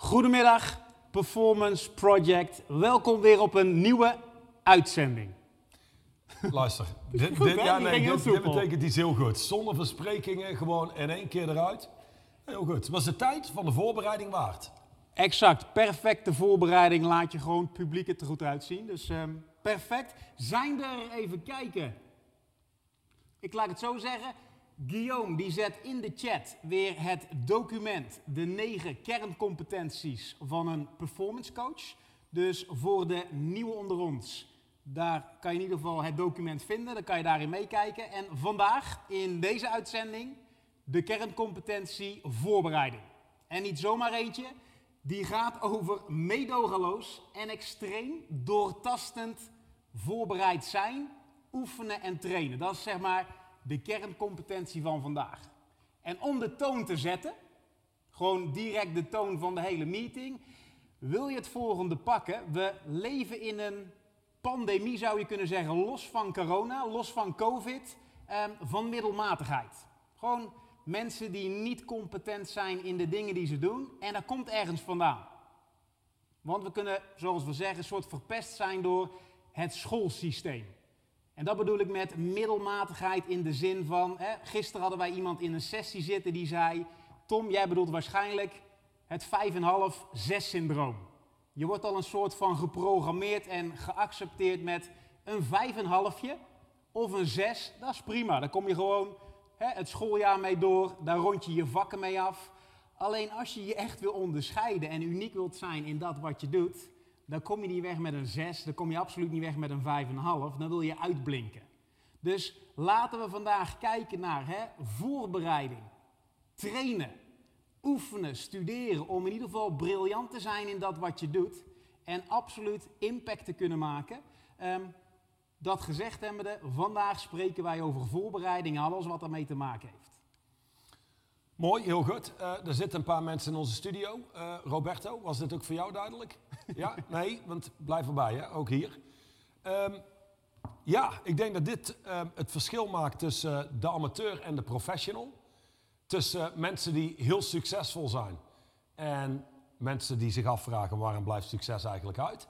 Goedemiddag, Performance Project. Welkom weer op een nieuwe uitzending. Luister, dit, Goed, dit, ja, nee, dit, betekent iets heel goed. Zonder versprekingen, gewoon in één keer eruit. Heel goed. Was de tijd van de voorbereiding waard. Exact, perfecte voorbereiding. Laat je gewoon het publiek het er goed uitzien. Dus ehm, perfect. Zijn er, even kijken. Ik laat het zo zeggen. Guillaume die zet in de chat weer het document, de negen kerncompetenties van een performance coach. Dus voor de nieuwe onder ons, daar kan je in ieder geval het document vinden, dan kan je daarin meekijken. En vandaag in deze uitzending de kerncompetentie voorbereiding. En niet zomaar eentje, die gaat over meedogenloos en extreem doortastend voorbereid zijn, oefenen en trainen. Dat is zeg maar de kerncompetentie van vandaag. En om de toon te zetten, gewoon direct de toon van de hele meeting, wil je het volgende pakken. We leven in een pandemie, zou je kunnen zeggen, los van corona, los van COVID, ehm, van middelmatigheid. Gewoon mensen die niet competent zijn in de dingen die ze doen. En dat komt ergens vandaan. Want we kunnen, zoals we zeggen, een soort verpest zijn door het schoolsysteem. En dat bedoel ik met middelmatigheid in de zin van, hè, gisteren hadden wij iemand in een sessie zitten die zei, Tom, jij bedoelt waarschijnlijk het 5,5-6 syndroom. Je wordt al een soort van geprogrammeerd en geaccepteerd met een 5,5 of een 6, dat is prima. Daar kom je gewoon hè, het schooljaar mee door, daar rond je je vakken mee af. Alleen als je je echt wil onderscheiden en uniek wilt zijn in dat wat je doet, dan kom je niet weg met een 6, dan kom je absoluut niet weg met een 5,5, dan wil je uitblinken. Dus laten we vandaag kijken naar hè, voorbereiding, trainen, oefenen, studeren, om in ieder geval briljant te zijn in dat wat je doet en absoluut impact te kunnen maken. Ehm, dat gezegd hebbende, vandaag spreken wij over voorbereiding alles wat daarmee te maken heeft. Mooi, heel goed. Eh, er zitten een paar mensen in onze studio. Eh, Roberto, was dit ook voor jou duidelijk? ja? Nee? Want blijf erbij, hè? ook hier. Ehm, ja, ik denk dat dit ehm, het verschil maakt tussen eh, de amateur en de professional. Tussen mensen die heel succesvol zijn en mensen die zich afvragen waarom blijft succes eigenlijk uit.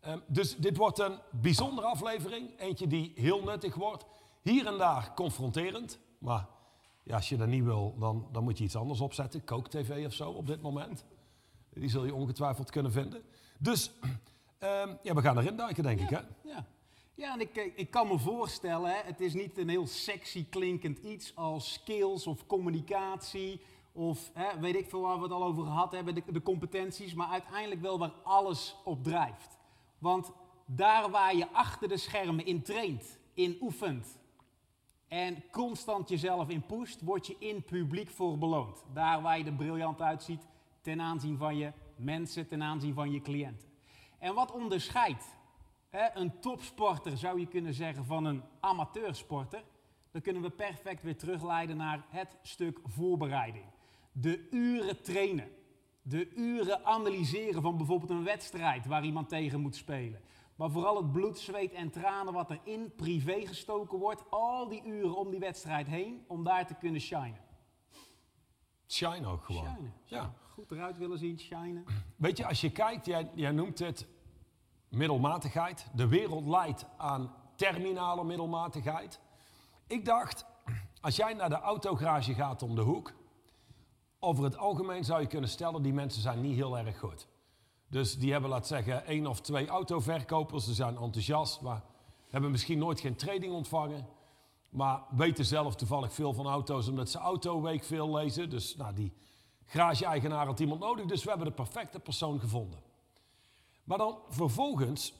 Ehm, dus dit wordt een bijzondere aflevering. Eentje die heel nuttig wordt. Hier en daar confronterend. Maar ja, als je dat niet wil, dan, dan moet je iets anders opzetten. Kook-tv of zo op dit moment. Die zul je ongetwijfeld kunnen vinden. Dus ehm, ja, we gaan erin duiken, denk ik. Hè? Ja, ja en ik, eh, ik kan me voorstellen, hè, het is niet een heel sexy klinkend iets als skills of communicatie of hè, weet ik veel waar we het al over gehad hebben, de, de competenties, maar uiteindelijk wel waar alles op drijft. Want daar waar je achter de schermen in traint, in oefent en constant jezelf in pusht, word je in publiek voor beloond. Daar waar je er briljant uitziet ten aanzien van je mensen, ten aanzien van je cliënten. En wat onderscheidt hè, een topsporter, zou je kunnen zeggen, van een amateursporter? Dan kunnen we perfect weer terugleiden naar het stuk voorbereiding. De uren trainen. De uren analyseren van bijvoorbeeld een wedstrijd waar iemand tegen moet spelen. Maar vooral het bloed, zweet en tranen wat er in privé gestoken wordt. Al die uren om die wedstrijd heen, om daar te kunnen shinen. Shine ook gewoon. Shinen. Ja. Eruit willen zien, shinen. Weet je, als je kijkt, jij, jij noemt het middelmatigheid. De wereld leidt aan terminale middelmatigheid. Ik dacht, als jij naar de autogarage gaat om de hoek, over het algemeen zou je kunnen stellen, die mensen zijn niet heel erg goed. Dus die hebben, laat zeggen, één of twee autoverkopers, ze zijn enthousiast, maar hebben misschien nooit geen training ontvangen. Maar weten zelf toevallig veel van auto's, omdat ze Autoweek veel lezen. Dus nou, die garage-eigenaar had iemand nodig, dus we hebben de perfecte persoon gevonden. Maar dan vervolgens,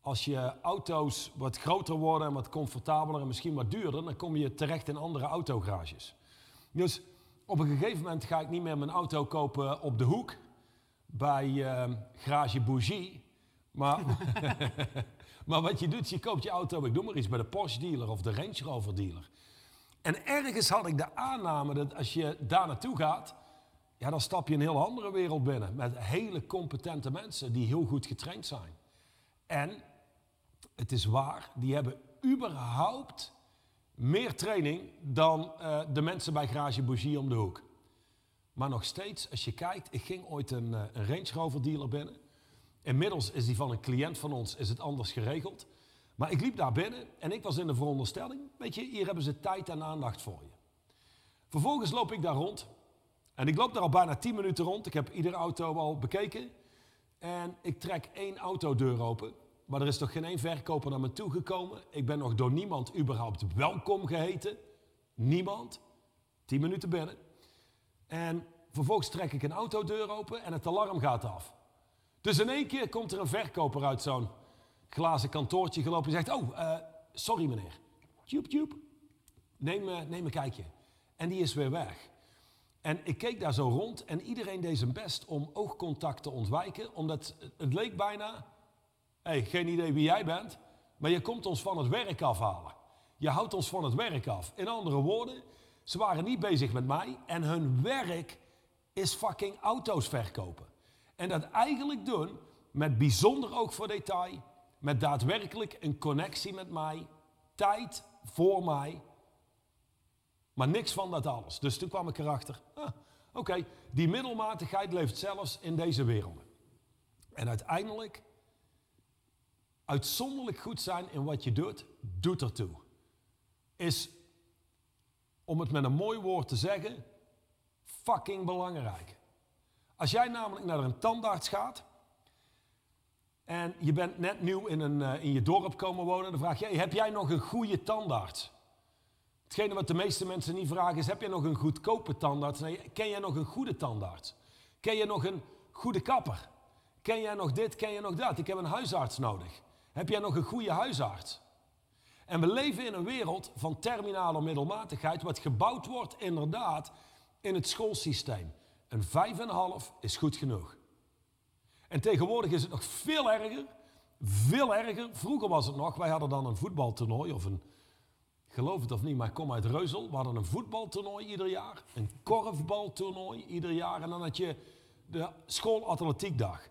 als je auto's wat groter worden en wat comfortabeler en misschien wat duurder, dan kom je terecht in andere autogarages. Dus op een gegeven moment ga ik niet meer mijn auto kopen op de hoek bij eh, Garage Bougie. Maar, maar wat je doet, je koopt je auto, ik doe maar iets, bij de Porsche dealer of de Range Rover dealer. En ergens had ik de aanname dat als je daar naartoe gaat, ja, dan stap je een heel andere wereld binnen. Met hele competente mensen die heel goed getraind zijn. En het is waar, die hebben überhaupt meer training dan eh, de mensen bij Garage Bougie om de hoek. Maar nog steeds, als je kijkt, ik ging ooit een, eh, een Range Rover dealer binnen. Inmiddels is die van een cliënt van ons, is het anders geregeld. Maar ik liep daar binnen en ik was in de veronderstelling, weet je, hier hebben ze tijd en aandacht voor je. Vervolgens loop ik daar rond en ik loop daar al bijna 10 minuten rond. Ik heb iedere auto al bekeken en ik trek één autodeur open. Maar er is toch geen één verkoper naar me toe gekomen. Ik ben nog door niemand überhaupt welkom geheten. Niemand. 10 minuten binnen. En vervolgens trek ik een autodeur open en het alarm gaat af. Dus in één keer komt er een verkoper uit zo'n glazen kantoortje gelopen en zegt: Oh, uh, sorry meneer. Tjoep, tjoep. Neem, uh, neem een kijkje. En die is weer weg. En ik keek daar zo rond en iedereen deed zijn best om oogcontact te ontwijken, omdat het leek bijna: hey, geen idee wie jij bent, maar je komt ons van het werk afhalen. Je houdt ons van het werk af. In andere woorden, ze waren niet bezig met mij en hun werk is fucking auto's verkopen. En dat eigenlijk doen met bijzonder oog voor detail, met daadwerkelijk een connectie met mij, tijd voor mij, maar niks van dat alles. Dus toen kwam ik erachter, ah, oké, die middelmatigheid leeft zelfs in deze wereld. En uiteindelijk, uitzonderlijk goed zijn in wat je doet, doet ertoe. Is om het met een mooi woord te zeggen, fucking belangrijk. Als jij namelijk naar een tandarts gaat en je bent net nieuw in, een, uh, in je dorp komen wonen, dan vraag je, heb jij nog een goede tandarts? Hetgene wat de meeste mensen niet vragen is, heb jij nog een goedkope tandarts? Nee, ken jij nog een goede tandarts? Ken je nog een goede kapper? Ken jij nog dit, ken je nog dat? Ik heb een huisarts nodig. Heb jij nog een goede huisarts? En we leven in een wereld van terminale middelmatigheid, wat gebouwd wordt inderdaad in het schoolsysteem. Een 5,5 is goed genoeg. En tegenwoordig is het nog veel erger. Veel erger. Vroeger was het nog, wij hadden dan een voetbaltoernooi of een, geloof het of niet, maar ik kom uit Reuzel. We hadden een voetbaltoernooi ieder jaar, een korfbaltoernooi ieder jaar en dan had je de schoolatletiekdag.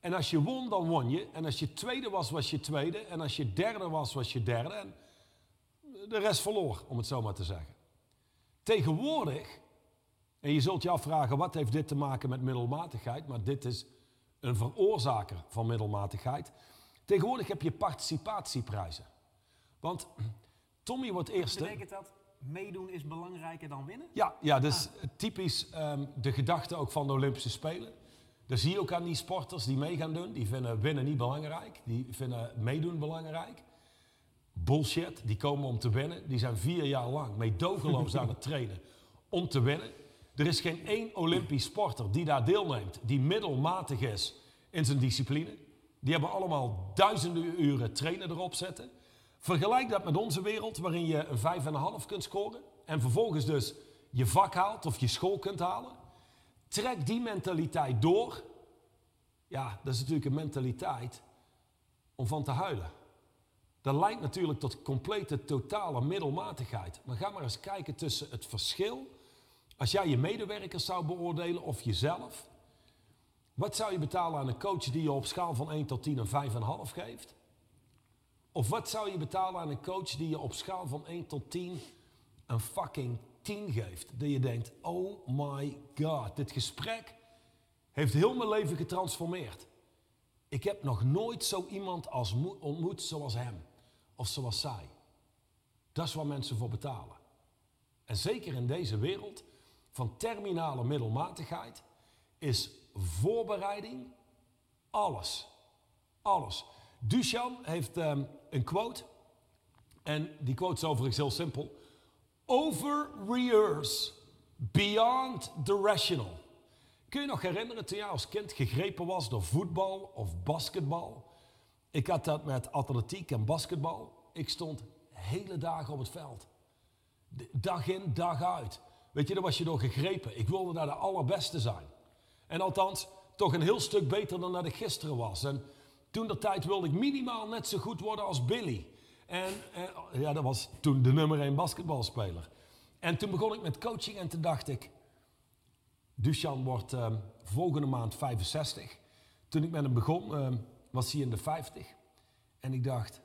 En als je won, dan won je. En als je tweede was, was je tweede. En als je derde was, was je derde. En de rest verloor, om het zo maar te zeggen. Tegenwoordig, en je zult je afvragen, wat heeft dit te maken met middelmatigheid? Maar dit is een veroorzaker van middelmatigheid. Tegenwoordig heb je participatieprijzen. Want Tommy wordt eerste. Betekent dat meedoen is belangrijker dan winnen? Ja, ja dus typisch um, de gedachte ook van de Olympische Spelen. Dat zie je ook aan die sporters die mee gaan doen. Die vinden winnen niet belangrijk. Die vinden meedoen belangrijk. Bullshit. Die komen om te winnen. Die zijn vier jaar lang meedogenloos aan het trainen om te winnen. Er is geen één Olympisch sporter die daar deelneemt, die middelmatig is in zijn discipline. Die hebben allemaal duizenden uren trainen erop zetten. Vergelijk dat met onze wereld, waarin je een 5,5 kunt scoren. En vervolgens dus je vak haalt of je school kunt halen. Trek die mentaliteit door. Ja, dat is natuurlijk een mentaliteit om van te huilen. Dat leidt natuurlijk tot complete, totale middelmatigheid. Maar ga maar eens kijken tussen het verschil. Als jij je medewerkers zou beoordelen of jezelf. Wat zou je betalen aan een coach die je op schaal van 1 tot 10 een 5,5 geeft? Of wat zou je betalen aan een coach die je op schaal van 1 tot 10 een fucking 10 geeft. Dat je denkt, oh my god, dit gesprek heeft heel mijn leven getransformeerd. Ik heb nog nooit zo iemand als ontmoet zoals hem. Of zoals zij. Dat is waar mensen voor betalen. En zeker in deze wereld van terminale middelmatigheid is voorbereiding alles. Alles. Duchamp heeft um, een quote. En die quote is overigens heel simpel. Over beyond the rational. Kun je nog herinneren toen jij als kind gegrepen was door voetbal of basketbal? Ik had dat met atletiek en basketbal. Ik stond hele dagen op het veld. Dag in, dag uit. Weet je, daar was je door gegrepen. Ik wilde naar de allerbeste zijn. En althans, toch een heel stuk beter dan dat ik gisteren was. En toen de tijd wilde ik minimaal net zo goed worden als Billy. En, en ja, dat was toen de nummer 1 basketbalspeler. En toen begon ik met coaching en toen dacht ik, Duchan wordt uh, volgende maand 65. Toen ik met hem begon, uh, was hij in de 50. En ik dacht,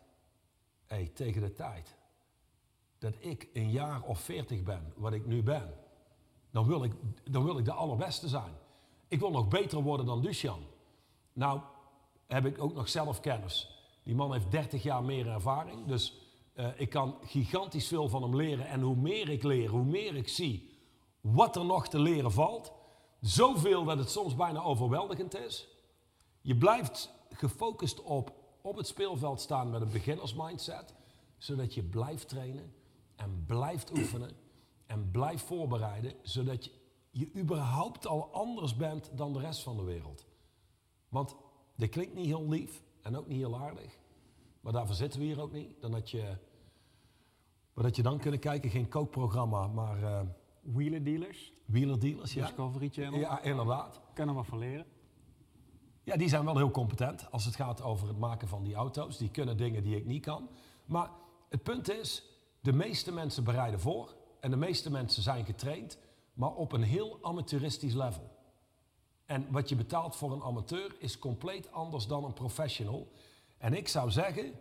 hé, hey, tegen de tijd dat ik een jaar of 40 ben, wat ik nu ben, dan wil ik, dan wil ik de allerbeste zijn. Ik wil nog beter worden dan Duchan. Nou, heb ik ook nog zelf kennis. Die man heeft 30 jaar meer ervaring. Dus eh, ik kan gigantisch veel van hem leren. En hoe meer ik leer, hoe meer ik zie wat er nog te leren valt. Zoveel dat het soms bijna overweldigend is. Je blijft gefocust op op het speelveld staan met een beginnersmindset. Zodat je blijft trainen en blijft oefenen en blijft voorbereiden. Zodat je, je überhaupt al anders bent dan de rest van de wereld. Want dit klinkt niet heel lief en ook niet heel aardig. Maar daarvoor zitten we hier ook niet. Dan had je, maar dat je dan kunnen kijken, geen kookprogramma, maar... Uh, Wheeler Dealers. Wheeler Dealers, ja. Discovery Channel. Ja, inderdaad. Kan er wat van leren. Ja, die zijn wel heel competent als het gaat over het maken van die auto's. Die kunnen dingen die ik niet kan. Maar het punt is, de meeste mensen bereiden voor. En de meeste mensen zijn getraind, maar op een heel amateuristisch level. En wat je betaalt voor een amateur is compleet anders dan een professional. En ik zou zeggen.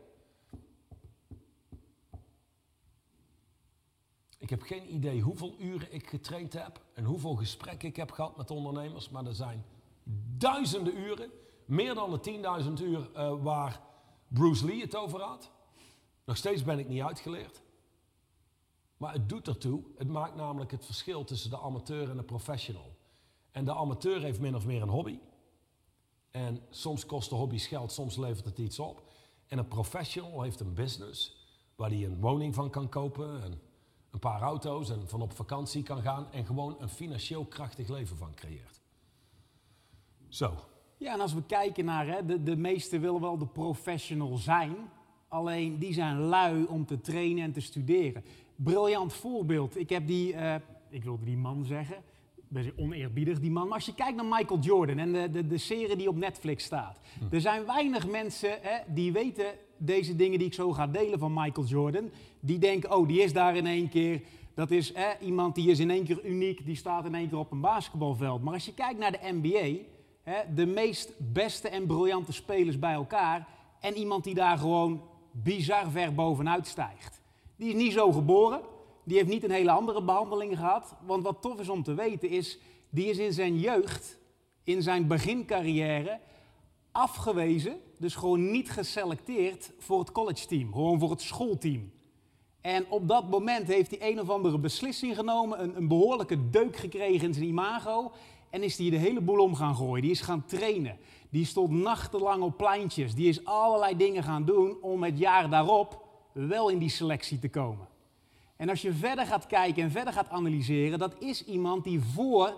Ik heb geen idee hoeveel uren ik getraind heb en hoeveel gesprekken ik heb gehad met ondernemers, maar er zijn duizenden uren, meer dan de 10.000 uur uh, waar Bruce Lee het over had. Nog steeds ben ik niet uitgeleerd. Maar het doet ertoe. Het maakt namelijk het verschil tussen de amateur en de professional. En de amateur heeft min of meer een hobby. En soms kosten hobby's geld, soms levert het iets op. En een professional heeft een business waar hij een woning van kan kopen, en een paar auto's en van op vakantie kan gaan en gewoon een financieel krachtig leven van creëert. Zo. Ja, en als we kijken naar, hè, de, de meesten willen wel de professional zijn, alleen die zijn lui om te trainen en te studeren. Briljant voorbeeld. Ik heb die, uh, ik wilde die man zeggen, best oneerbiedig die man. Maar als je kijkt naar Michael Jordan en de, de, de serie die op Netflix staat. Hm. Er zijn weinig mensen hè, die weten deze dingen die ik zo ga delen van Michael Jordan. Die denken, oh, die is daar in één keer. Dat is hè, iemand die is in één keer uniek, die staat in één keer op een basketbalveld. Maar als je kijkt naar de NBA, hè, de meest beste en briljante spelers bij elkaar. En iemand die daar gewoon bizar ver bovenuit stijgt. Die is niet zo geboren die heeft niet een hele andere behandeling gehad. Want wat tof is om te weten is, die is in zijn jeugd, in zijn begincarrière, afgewezen. Dus gewoon niet geselecteerd voor het college team, gewoon voor het schoolteam. En op dat moment heeft hij een of andere beslissing genomen, een, een behoorlijke deuk gekregen in zijn imago. En is hij de hele boel om gaan gooien. Die is gaan trainen. Die stond nachtenlang op pleintjes. Die is allerlei dingen gaan doen om het jaar daarop wel in die selectie te komen. En als je verder gaat kijken en verder gaat analyseren, dat is iemand die voor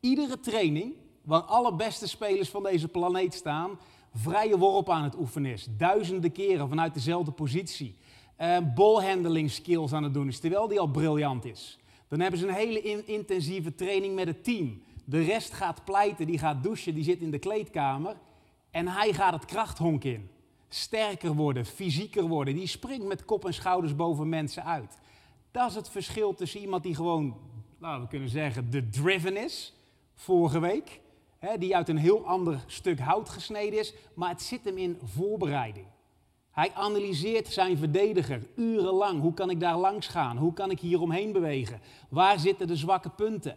iedere training, waar alle beste spelers van deze planeet staan, vrije worp aan het oefenen is. Duizenden keren vanuit dezelfde positie. Uh, skills aan het doen is, terwijl die al briljant is. Dan hebben ze een hele intensieve training met het team. De rest gaat pleiten, die gaat douchen, die zit in de kleedkamer. En hij gaat het krachthonk in. Sterker worden, fysieker worden. Die springt met kop en schouders boven mensen uit. Dat is het verschil tussen iemand die gewoon, laten we kunnen zeggen, de driven is, vorige week. Hè, die uit een heel ander stuk hout gesneden is, maar het zit hem in voorbereiding. Hij analyseert zijn verdediger urenlang. Hoe kan ik daar langs gaan? Hoe kan ik hier omheen bewegen? Waar zitten de zwakke punten?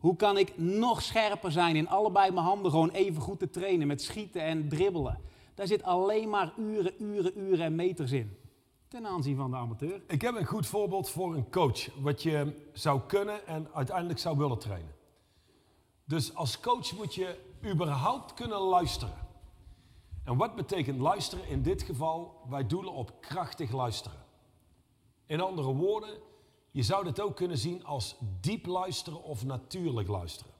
Hoe kan ik nog scherper zijn in allebei mijn handen gewoon even goed te trainen met schieten en dribbelen? Daar zit alleen maar uren, uren, uren en meters in ten aanzien van de amateur. Ik heb een goed voorbeeld voor een coach, wat je zou kunnen en uiteindelijk zou willen trainen. Dus als coach moet je überhaupt kunnen luisteren. En wat betekent luisteren in dit geval? Wij doelen op krachtig luisteren. In andere woorden, je zou dit ook kunnen zien als diep luisteren of natuurlijk luisteren.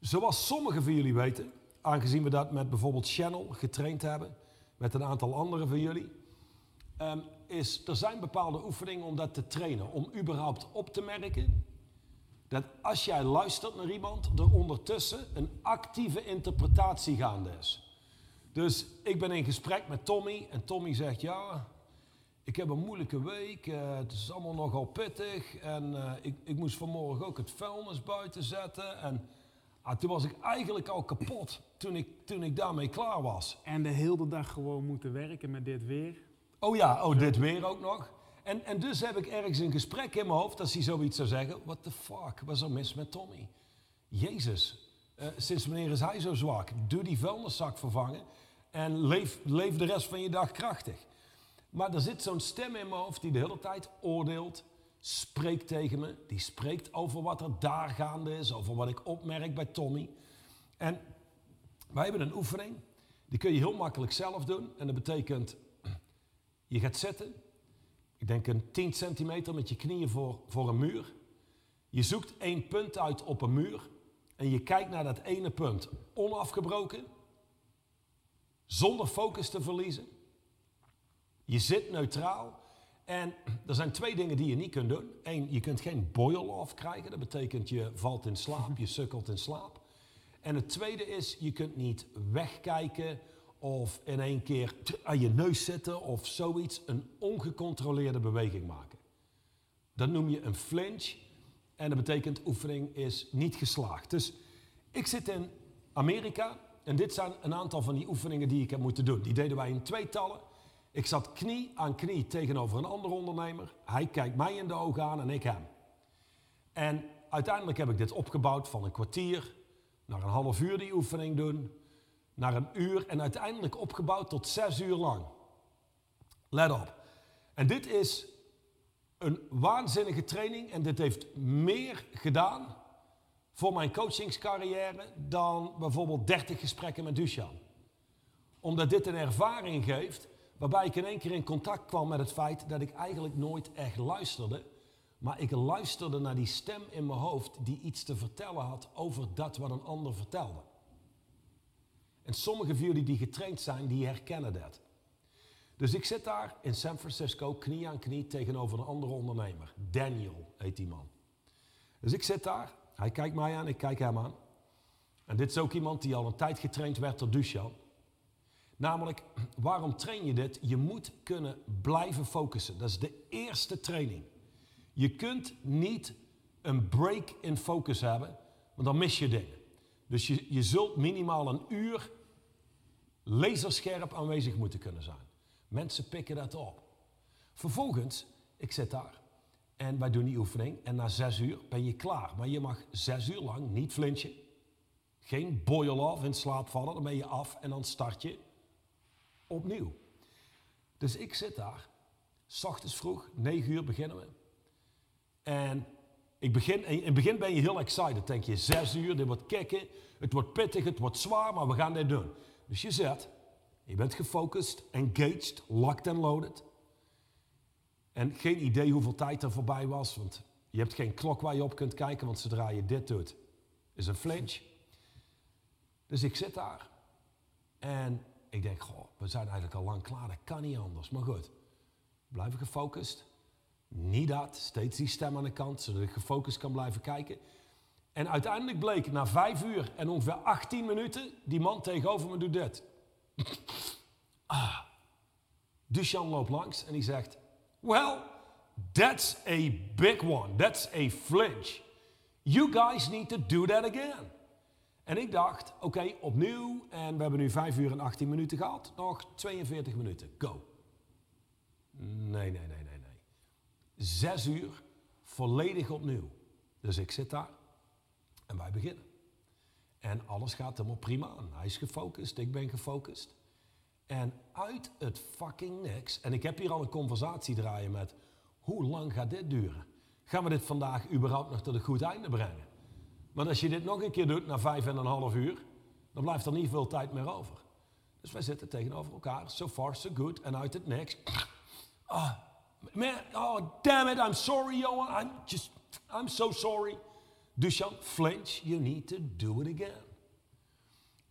Zoals sommigen van jullie weten, aangezien we dat met bijvoorbeeld Channel getraind hebben, met een aantal anderen van jullie, um, is, er zijn bepaalde oefeningen om dat te trainen. Om überhaupt op te merken dat als jij luistert naar iemand, er ondertussen een actieve interpretatie gaande is. Dus ik ben in gesprek met Tommy en Tommy zegt, ja, ik heb een moeilijke week, uh, het is allemaal nogal pittig en uh, ik, ik, moest vanmorgen ook het vuilnis buiten zetten. En ah, toen was ik eigenlijk al kapot toen ik, toen ik daarmee klaar was. En de hele dag gewoon moeten werken met dit weer. Oh ja, oh, dit weer ook nog. En, en dus heb ik ergens een gesprek in mijn hoofd als hij zoiets zou zeggen. What the fuck, was er mis met Tommy? Jezus, eh, sinds wanneer is hij zo zwak? Doe die vuilniszak vervangen en leef, leef de rest van je dag krachtig. Maar er zit zo'n stem in mijn hoofd die de hele tijd oordeelt, spreekt tegen me. Die spreekt over wat er daar gaande is, over wat ik opmerk bij Tommy. En wij hebben een oefening, die kun je heel makkelijk zelf doen. En dat betekent, je gaat zitten, ik denk een 10 centimeter met je knieën voor, voor een muur. Je zoekt één punt uit op een muur en je kijkt naar dat ene punt onafgebroken, zonder focus te verliezen. Je zit neutraal en er zijn twee dingen die je niet kunt doen. Eén, je kunt geen boil-off krijgen, dat betekent je valt in slaap, je sukkelt in slaap. En het tweede is, je kunt niet wegkijken of in één keer aan je neus zitten of zoiets, een ongecontroleerde beweging maken. Dat noem je een flinch en dat betekent oefening is niet geslaagd. Dus ik zit in Amerika en dit zijn een aantal van die oefeningen die ik heb moeten doen. Die deden wij in tweetallen. Ik zat knie aan knie tegenover een andere ondernemer. Hij kijkt mij in de ogen aan en ik hem. En uiteindelijk heb ik dit opgebouwd van een kwartier naar een half uur die oefening doen, naar een uur en uiteindelijk opgebouwd tot zes uur lang. Let op. En dit is een waanzinnige training en dit heeft meer gedaan voor mijn coachingscarrière dan bijvoorbeeld 30 gesprekken met Duchan. Omdat dit een ervaring geeft waarbij ik in één keer in contact kwam met het feit dat ik eigenlijk nooit echt luisterde, maar ik luisterde naar die stem in mijn hoofd die iets te vertellen had over dat wat een ander vertelde. En sommige van jullie die getraind zijn, die herkennen dat. Dus ik zit daar in San Francisco, knie aan knie, tegenover een andere ondernemer. Daniel heet die man. Dus ik zit daar, hij kijkt mij aan, ik kijk hem aan. En dit is ook iemand die al een tijd getraind werd door Duchan. Namelijk, waarom train je dit? Je moet kunnen blijven focussen. Dat is de eerste training. Je kunt niet een break in focus hebben, want dan mis je dingen. Dus je, je zult minimaal een uur laserscherp aanwezig moeten kunnen zijn. Mensen pikken dat op. Vervolgens, ik zit daar en wij doen die oefening en na zes uur ben je klaar. Maar je mag zes uur lang niet flinchen. Geen boil-off in slaap vallen, dan ben je af en dan start je opnieuw. Dus ik zit daar, s ochtends vroeg, negen uur beginnen we. En ik begin, in het begin ben je heel excited. Denk je, zes uur, dit wordt kicken, het wordt pittig, het wordt zwaar, maar we gaan dit doen. Dus je zet, je bent gefocust, engaged, locked and loaded. En geen idee hoeveel tijd er voorbij was, want je hebt geen klok waar je op kunt kijken, want zodra je dit doet, is een flinch. Dus ik zit daar en ik denk, goh, we zijn eigenlijk al lang klaar, dat kan niet anders. Maar goed, blijven gefocust. Niet dat, steeds die stem aan de kant, zodat ik gefocust kan blijven kijken. En uiteindelijk bleek na vijf uur en ongeveer 18 minuten, die man tegenover me doet dit. ah. Duchan loopt langs en die zegt, well, that's a big one, that's a flinch. You guys need to do that again. En ik dacht, oké, opnieuw. En we hebben nu 5 uur en 18 minuten gehad. Nog 42 minuten. Go. Nee, nee, nee, nee, nee. Zes uur, volledig opnieuw. Dus ik zit daar en wij beginnen. En alles gaat helemaal prima. Hij is gefocust, ik ben gefocust. En uit het fucking niks. En ik heb hier al een conversatie draaien met... Hoe lang gaat dit duren? Gaan we dit vandaag überhaupt nog tot een goed einde brengen? Want als je dit nog een keer doet na vijf en een half uur, dan blijft er niet veel tijd meer over. Dus wij zitten tegenover elkaar, so far so good, en uit het niks. Oh, man, oh damn it, I'm sorry, Johan, I'm just, I'm so sorry. Dushan, flinch, you need to do it again.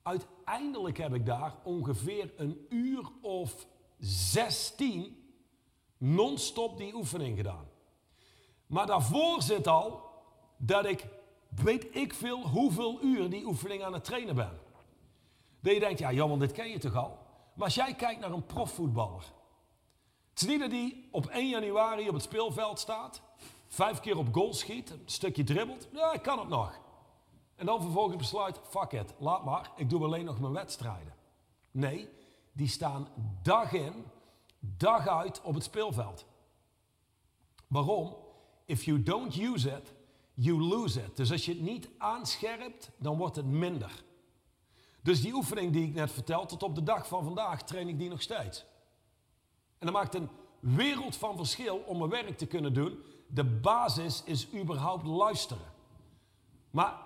Uiteindelijk heb ik daar ongeveer een uur of zestien non-stop die oefening gedaan. Maar daarvoor zit al dat ik weet ik veel hoeveel uur die oefening aan het trainen ben. Dat je denkt, ja Johan, dit ken je toch al? Maar als jij kijkt naar een profvoetballer. Het is niet die op 1 januari op het speelveld staat, vijf keer op goal schiet, een stukje dribbelt. Ja, ik kan het nog. En dan vervolgens besluit, fuck it, laat maar, ik doe alleen nog mijn wedstrijden. Nee, die staan dag in, dag uit op het speelveld. Waarom? If you don't use it, you lose it. Dus als je het niet aanscherpt, dan wordt het minder. Dus die oefening die ik net vertel, tot op de dag van vandaag train ik die nog steeds. En dat maakt een wereld van verschil om mijn werk te kunnen doen. De basis is überhaupt luisteren. Maar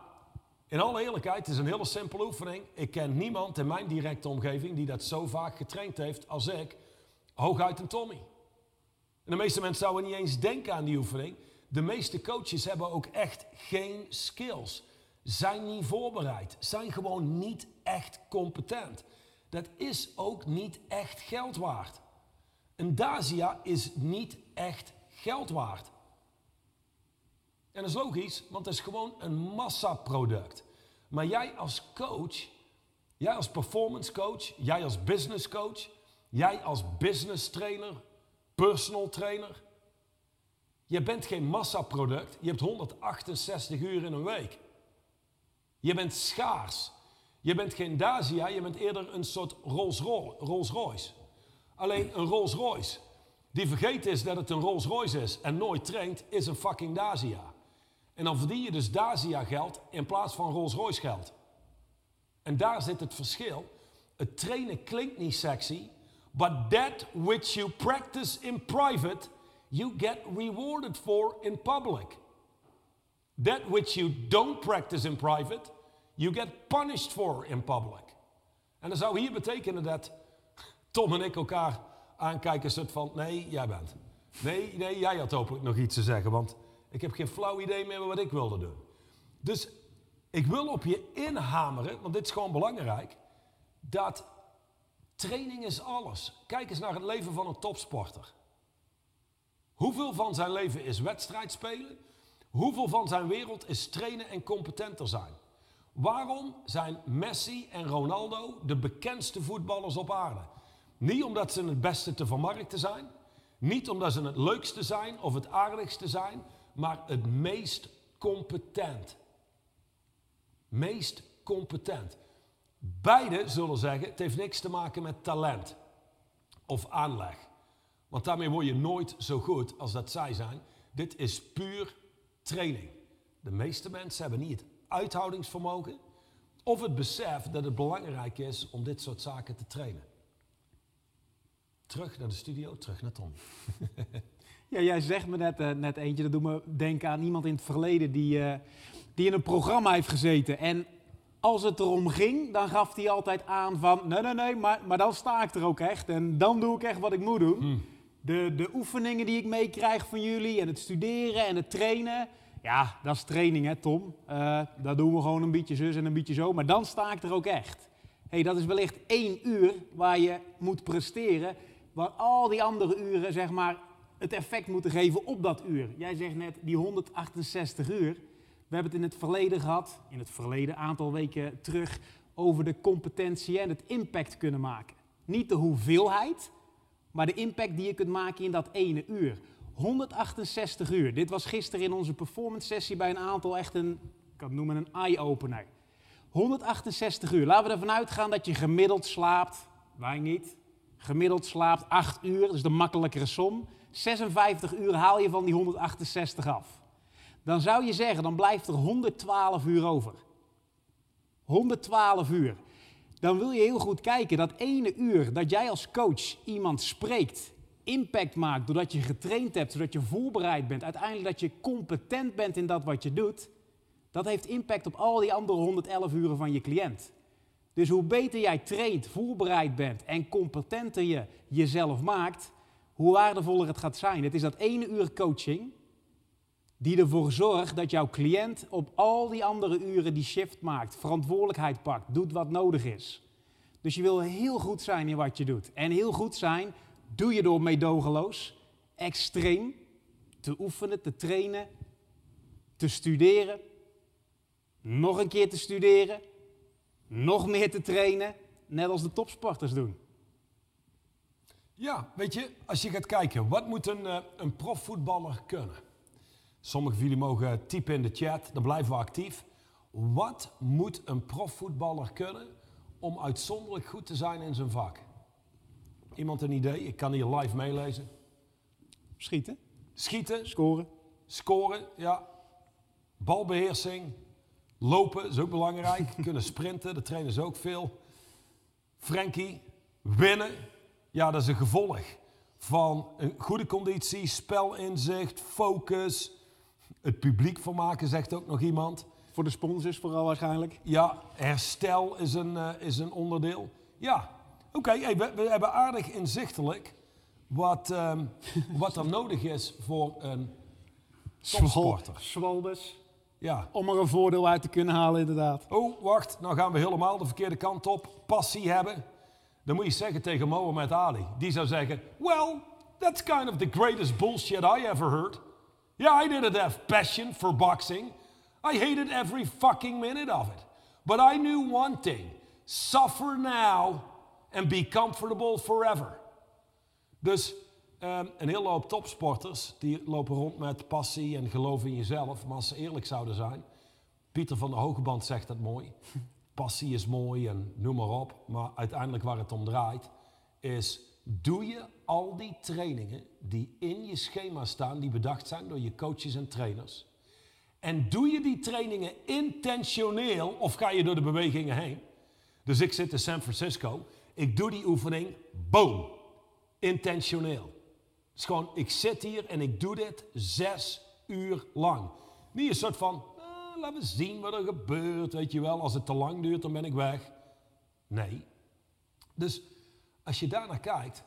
in alle eerlijkheid, het is een hele simpele oefening. Ik ken niemand in mijn directe omgeving die dat zo vaak getraind heeft als ik. Hooguit een Tommy. En de meeste mensen zouden niet eens denken aan die oefening. De meeste coaches hebben ook echt geen skills. Zijn niet voorbereid. Zijn gewoon niet echt competent. Dat is ook niet echt geld waard. Een Dacia is niet echt geld waard. En dat is logisch, want het is gewoon een massaproduct. Maar jij als coach, jij als performance coach, jij als business coach, jij als business trainer, personal trainer, je bent geen massaproduct, je hebt 168 uur in een week. Je bent schaars. Je bent geen Dacia, je bent eerder een soort Rolls-Royce. Alleen een Rolls-Royce die vergeten is dat het een Rolls-Royce is en nooit traint, is een fucking Dacia. En dan verdien je dus Dacia geld in plaats van Rolls-Royce geld. En daar zit het verschil. Het trainen klinkt niet sexy, but that which you practice in private, you get rewarded for in public. That which you don't practice in private, you get punished for in public. En dat zou hier betekenen dat Tom en ik elkaar aankijken, soort van, nee, jij bent. Nee, nee, jij had hopelijk nog iets te zeggen, want ik heb geen flauw idee meer wat ik wilde doen. Dus ik wil op je inhameren, want dit is gewoon belangrijk, dat training is alles. Kijk eens naar het leven van een topsporter. Hoeveel van zijn leven is wedstrijd spelen? Hoeveel van zijn wereld is trainen en competenter zijn? Waarom zijn Messi en Ronaldo de bekendste voetballers op aarde? Niet omdat ze het beste te vermarkten zijn, niet omdat ze het leukste zijn of het aardigste zijn, maar het meest competent. Meest competent. Beide zullen zeggen, het heeft niks te maken met talent of aanleg. Want daarmee word je nooit zo goed als dat zij zijn. Dit is puur training. De meeste mensen hebben niet het uithoudingsvermogen of het besef dat het belangrijk is om dit soort zaken te trainen. Terug naar de studio, terug naar Tom. Ja, jij zegt me net, uh, net eentje, dat doet me denken aan iemand in het verleden die, uh, die in een programma heeft gezeten. En als het erom ging, dan gaf hij altijd aan van, nee, nee, nee, maar, maar dan sta ik er ook echt. En dan doe ik echt wat ik moet doen. Hmm. De, de oefeningen die ik meekrijg van jullie en het studeren en het trainen. Ja, dat is training hè Tom. Uh, dat doen we gewoon een beetje zus en een beetje zo. Maar dan sta ik er ook echt. hey, dat is wellicht één uur waar je moet presteren. Waar al die andere uren zeg maar het effect moeten geven op dat uur. Jij zegt net die 168 uur. We hebben het in het verleden gehad, in het verleden aantal weken terug, over de competentie en het impact kunnen maken. Niet de hoeveelheid, maar de impact die je kunt maken in dat ene uur. 168 uur. Dit was gisteren in onze performance sessie bij een aantal echt een, ik kan noemen een eye-opener. 168 uur. Laten we ervan uitgaan dat je gemiddeld slaapt, wij niet, gemiddeld slaapt 8 uur, dat is de makkelijkere som. 56 uur haal je van die 168 af. Dan zou je zeggen, dan blijft er 112 uur over. 112 uur. Dan wil je heel goed kijken dat ene uur dat jij als coach iemand spreekt, impact maakt doordat je getraind hebt, zodat je voorbereid bent, uiteindelijk dat je competent bent in dat wat je doet, dat heeft impact op al die andere 111 uren van je cliënt. Dus hoe beter jij traint, voorbereid bent en competenter je jezelf maakt, hoe waardevoller het gaat zijn. Het is dat ene uur coaching die ervoor zorgt dat jouw cliënt op al die andere uren die shift maakt, verantwoordelijkheid pakt, doet wat nodig is. Dus je wil heel goed zijn in wat je doet. En heel goed zijn doe je door meedogenloos, extreem te oefenen, te trainen, te studeren, nog een keer te studeren, nog meer te trainen, net als de topsporters doen. Ja, weet je, als je gaat kijken, wat moet een, uh, een profvoetballer kunnen? Sommigen van jullie mogen typen in de chat, dan blijven we actief. Wat moet een profvoetballer kunnen om uitzonderlijk goed te zijn in zijn vak? Iemand een idee? Ik kan hier live meelezen. Schieten. Schieten, Scoren. scoren, ja. Balbeheersing, lopen is ook belangrijk. Kunnen sprinten, dat trainen ze ook veel. Frankie, winnen, ja, dat is een gevolg van een goede conditie, spelinzicht, focus. Het publiek vermaken, zegt ook nog iemand. Voor de sponsors vooral waarschijnlijk. Ja, herstel is een, eh, is een onderdeel. Ja, oké, hey, we, we hebben aardig inzichtelijk wat, ehm, wat er nodig is voor een topsporter. Swalbes. Ja. Om er een voordeel uit te kunnen halen inderdaad. Oh, wacht, nou gaan we helemaal de verkeerde kant op. Passie hebben. Dan moet je zeggen tegen Mohammed Ali. Die zou zeggen, well, that's kind of the greatest bullshit I ever heard. Yeah, I didn't have passion for boxing. I hated every fucking minute of it. But I knew one thing. Suffer now and be comfortable forever. Dus ehm, een hele hoop topsporters die lopen rond met passie en geloof in jezelf. Maar als ze eerlijk zouden zijn, Pieter van der Hogeband zegt dat mooi. Passie is mooi en noem maar op. Maar uiteindelijk waar het om draait, is doe je al die trainingen die in je schema staan, die bedacht zijn door je coaches en trainers. En doe je die trainingen intentioneel of ga je door de bewegingen heen? Dus ik zit in San Francisco, ik doe die oefening, boom, intentioneel. Het is gewoon, ik zit hier en ik doe dit zes uur lang. Niet een soort van, laten we zien wat er gebeurt, weet je wel. Als het te lang duurt, dan ben ik weg. Nee. Dus als je daarnaar kijkt,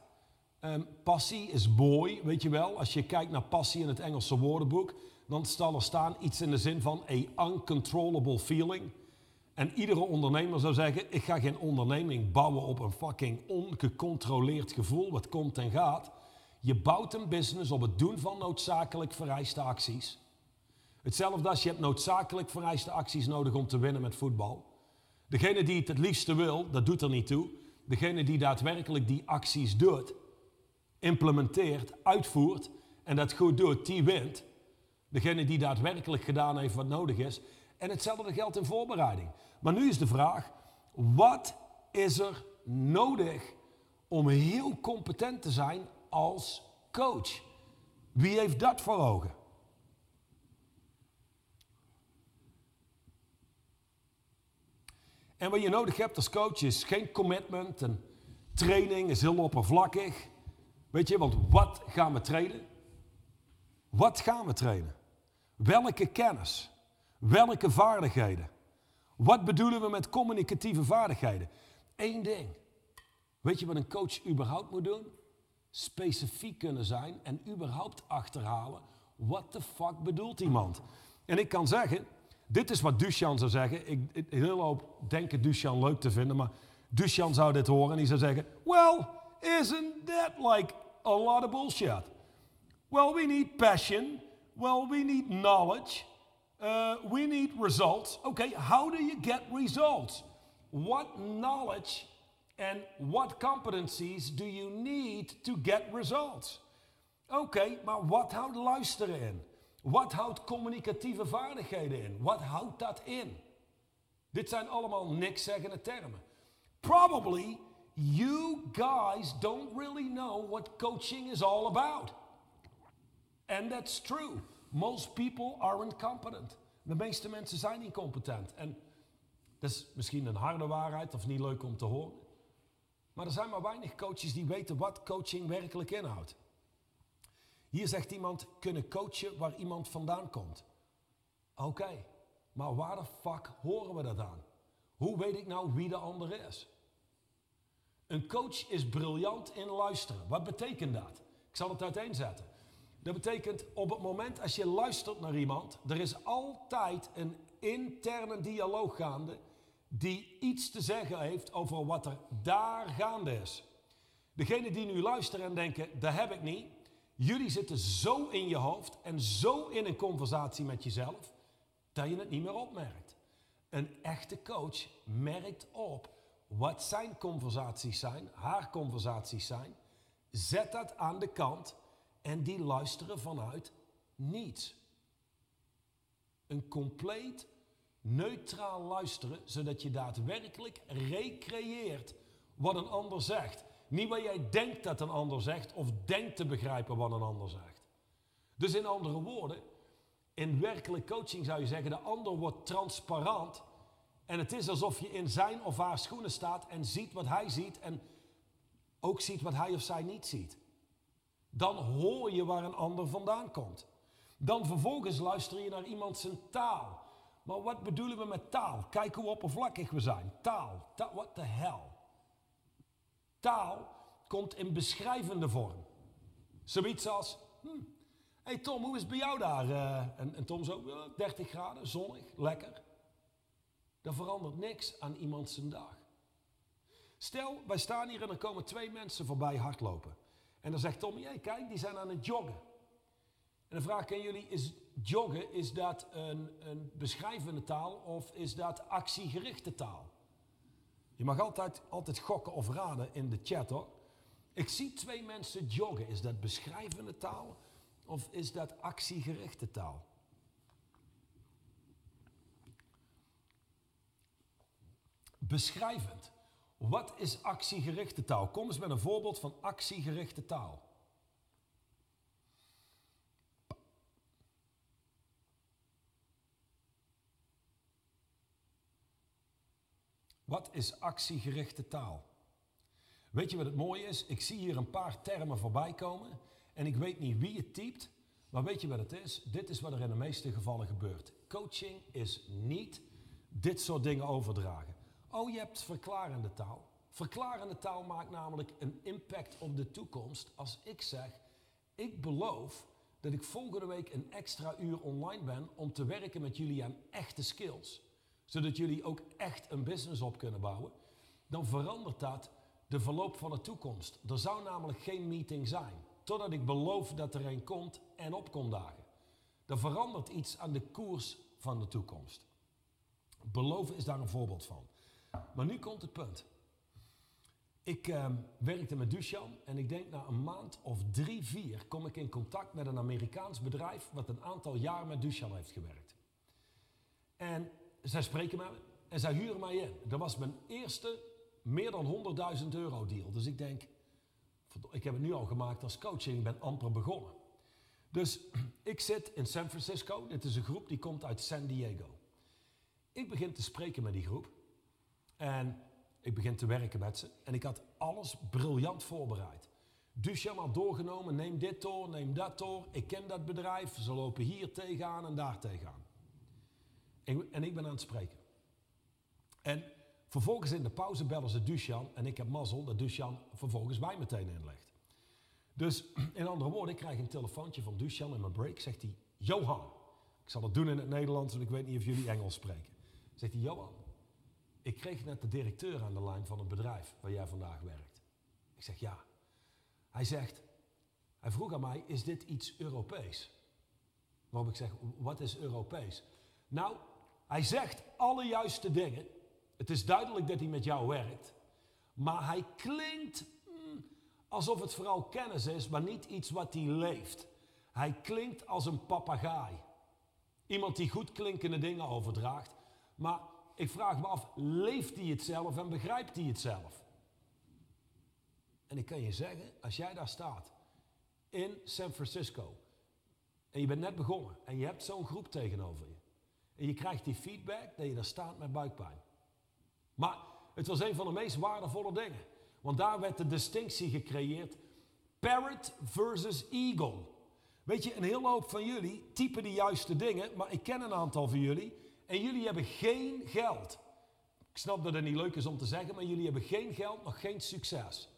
ehm, passie is mooi, weet je wel. Als je kijkt naar passie in het Engelse woordenboek, dan zal er staan iets in de zin van a uncontrollable feeling. En iedere ondernemer zou zeggen, ik ga geen onderneming bouwen op een fucking ongecontroleerd gevoel wat komt en gaat. Je bouwt een business op het doen van noodzakelijk vereiste acties. Hetzelfde als je hebt noodzakelijk vereiste acties nodig om te winnen met voetbal. Degene die het het liefste wil, dat doet er niet toe. Degene die daadwerkelijk die acties doet, implementeert, uitvoert en dat goed doet, die wint. Degene die daadwerkelijk gedaan heeft wat nodig is. En hetzelfde geldt in voorbereiding. Maar nu is de vraag, wat is er nodig om heel competent te zijn als coach? Wie heeft dat voor ogen? En wat je nodig hebt als coach is geen commitment en training is heel oppervlakkig. Weet je, want wat gaan we trainen? Wat gaan we trainen? Welke kennis? Welke vaardigheden? Wat bedoelen we met communicatieve vaardigheden? Eén ding. Weet je wat een coach überhaupt moet doen? Specifiek kunnen zijn en überhaupt achterhalen. Wat de fuck bedoelt iemand? En ik kan zeggen, dit is wat Duchan zou zeggen. Ik, ik, hele hoop denken Duchan leuk te vinden, maar Duchan zou dit horen en die zou zeggen: Well, isn't that like a lot of bullshit? Well, we need passion. Well, we need knowledge. Uh, we need results. Okay, how do you get results? What knowledge and what competencies do you need to get results? Oké, maar wat houdt luisteren in? Wat houdt communicatieve vaardigheden in? Wat houdt dat in? Dit zijn allemaal niks zeggende termen. Probably you guys don't really know what coaching is all about. And that's true. Most people are incompetent. De meeste mensen zijn incompetent. En dat is misschien een harde waarheid of niet leuk om te horen. Maar er zijn maar weinig coaches die weten wat coaching werkelijk inhoudt. Hier zegt iemand, kunnen coachen waar iemand vandaan komt. Oké, maar waar de fuck horen we dat aan? Hoe weet ik nou wie de ander is? Een coach is briljant in luisteren. Wat betekent dat? Ik zal het uiteenzetten. Dat betekent op het moment als je luistert naar iemand, er is altijd een interne dialoog gaande die iets te zeggen heeft over wat er daar gaande is. Degene die nu luisteren en denken, dat heb ik niet, jullie zitten zo in je hoofd en zo in een conversatie met jezelf, dat je het niet meer opmerkt. Een echte coach merkt op wat zijn conversaties zijn, haar conversaties zijn, zet dat aan de kant en die luisteren vanuit niets. Een compleet neutraal luisteren, zodat je daadwerkelijk recreëert wat een ander zegt. Niet wat jij denkt dat een ander zegt of denkt te begrijpen wat een ander zegt. Dus in andere woorden, in werkelijk coaching zou je zeggen, de ander wordt transparant. En het is alsof je in zijn of haar schoenen staat en ziet wat hij ziet en ook ziet wat hij of zij niet ziet. Dan hoor je waar een ander vandaan komt. Dan vervolgens luister je naar iemand zijn taal. Maar wat bedoelen we met taal? Kijk hoe oppervlakkig we zijn. Taal. Ta what the hell? Taal komt in beschrijvende vorm. Zoiets als, hm, hey Tom, hoe is bij jou daar? Uh, en, en, Tom zo, 30 graden, zonnig, lekker. Er verandert niks aan iemand zijn dag. Stel, wij staan hier en er komen twee mensen voorbij hardlopen. En dan zegt Tom, hey, kijk, die zijn aan het joggen. En dan vraag ik aan jullie, is joggen, is dat een, een beschrijvende taal of is dat actiegerichte taal? Je mag altijd, altijd gokken of raden in de chat hoor. Ik zie twee mensen joggen. Is dat beschrijvende taal of is dat actiegerichte taal? Beschrijvend. Wat is actiegerichte taal? Kom eens met een voorbeeld van actiegerichte taal. Wat is actiegerichte taal? Weet je wat het mooie is? Ik zie hier een paar termen voorbij komen en ik weet niet wie het typt, maar weet je wat het is? Dit is wat er in de meeste gevallen gebeurt. Coaching is niet dit soort dingen overdragen. Oh, je hebt verklarende taal. Verklarende taal maakt namelijk een impact op de toekomst als ik zeg, ik beloof dat ik volgende week een extra uur online ben om te werken met jullie aan echte skills zodat jullie ook echt een business op kunnen bouwen, dan verandert dat de verloop van de toekomst. Er zou namelijk geen meeting zijn, totdat ik beloof dat er een komt en opkomt dagen. Dan verandert iets aan de koers van de toekomst. Beloven is daar een voorbeeld van. Maar nu komt het punt. Ik uh, werkte met Dushan en ik denk na een maand of drie, vier kom ik in contact met een Amerikaans bedrijf wat een aantal jaar met Dushan heeft gewerkt. En zij spreken me en zij huren mij in. Dat was mijn eerste meer dan 100.000 euro deal. Dus ik denk, ik heb het nu al gemaakt als coach en ik ben amper begonnen. Dus ik zit in San Francisco. Dit is een groep die komt uit San Diego. Ik begin te spreken met die groep. En ik begin te werken met ze. En ik had alles briljant voorbereid. Dus je maar doorgenomen, neem dit door, neem dat door. Ik ken dat bedrijf, ze lopen hier tegenaan en daar tegenaan. En ik ben aan het spreken. En vervolgens in de pauze bellen ze Dusjan en ik heb mazzel dat Dusjan vervolgens mij meteen inlegt. Dus in andere woorden, ik krijg een telefoontje van Dusjan in mijn break. Zegt hij, Johan, ik zal het doen in het Nederlands, want ik weet niet of jullie Engels spreken. Zegt hij, Johan, ik kreeg net de directeur aan de lijn van het bedrijf waar jij vandaag werkt. Ik zeg, ja. Hij zegt, hij vroeg aan mij, is dit iets Europees? Waarop ik zeg, wat is Europees? Nou, hij zegt alle juiste dingen. Het is duidelijk dat hij met jou werkt. Maar hij klinkt mm, alsof het vooral kennis is, maar niet iets wat hij leeft. Hij klinkt als een papegaai. Iemand die goed klinkende dingen overdraagt. Maar ik vraag me af, leeft hij het zelf en begrijpt hij het zelf? En ik kan je zeggen, als jij daar staat in San Francisco en je bent net begonnen en je hebt zo'n groep tegenover je en je krijgt die feedback dat je daar staat met buikpijn. Maar het was een van de meest waardevolle dingen. Want daar werd de distinctie gecreëerd. Parrot versus eagle. Weet je, een hele hoop van jullie typen de juiste dingen, maar ik ken een aantal van jullie en jullie hebben geen geld. Ik snap dat het niet leuk is om te zeggen, maar jullie hebben geen geld, nog geen succes.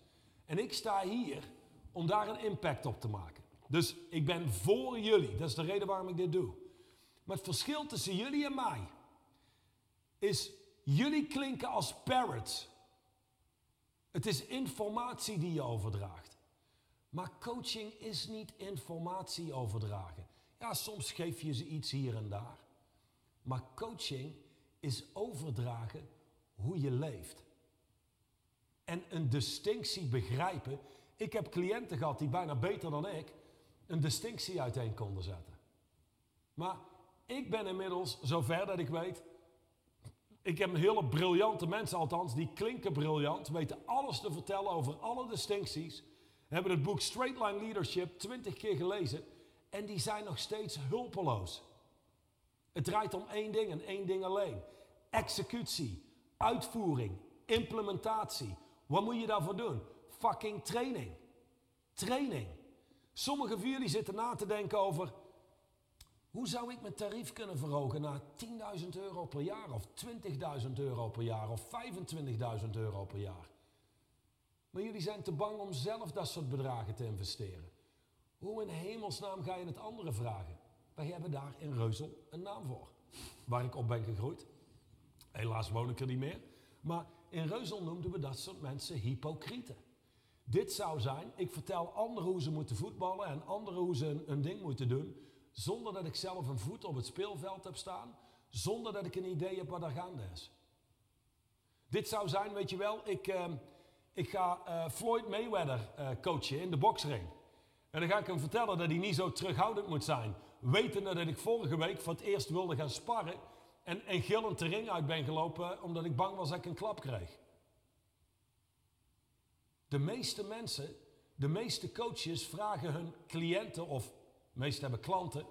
En ik sta hier om daar een impact op te maken. Dus ik ben voor jullie. Dat is de reden waarom ik dit doe. Maar het verschil tussen jullie en mij is, jullie klinken als parrots. Het is informatie die je overdraagt. Maar coaching is niet informatie overdragen. Ja, soms geef je ze iets hier en daar. Maar coaching is overdragen hoe je leeft. En een distinctie begrijpen. Ik heb cliënten gehad die bijna beter dan ik een distinctie uiteen konden zetten. Maar ik ben inmiddels zover dat ik weet. Ik heb een hele briljante mensen, althans, die klinken briljant, weten alles te vertellen over alle distincties. Hebben het boek Straight Line Leadership twintig keer gelezen. En die zijn nog steeds hulpeloos. Het draait om één ding en één ding alleen. Executie, uitvoering, implementatie. Wat moet je daarvoor doen? Fucking training. Training. Sommigen van jullie zitten na te denken over... Hoe zou ik mijn tarief kunnen verhogen naar 10.000 euro per jaar of 20.000 euro per jaar of 25.000 euro per jaar? Maar jullie zijn te bang om zelf dat soort bedragen te investeren. Hoe in hemelsnaam ga je het anderen vragen? Wij hebben daar in Reuzel een naam voor. Waar ik op ben gegroeid. Helaas woon ik er niet meer. Maar in Reuzel noemden we dat soort mensen hypocrieten. Dit zou zijn, ik vertel anderen hoe ze moeten voetballen en anderen hoe ze een, een ding moeten doen. Zonder dat ik zelf een voet op het speelveld heb staan. Zonder dat ik een idee heb wat er gaande is. Dit zou zijn, weet je wel, ik, uh, ik ga uh, Floyd Mayweather uh, coachen in de boksring. En dan ga ik hem vertellen dat hij niet zo terughoudend moet zijn. Wetende dat ik vorige week voor het eerst wilde gaan sparren. En, en gillend de ring uit ben gelopen omdat ik bang was dat ik een klap kreeg. De meeste mensen, de meeste coaches vragen hun cliënten, of meest hebben klanten,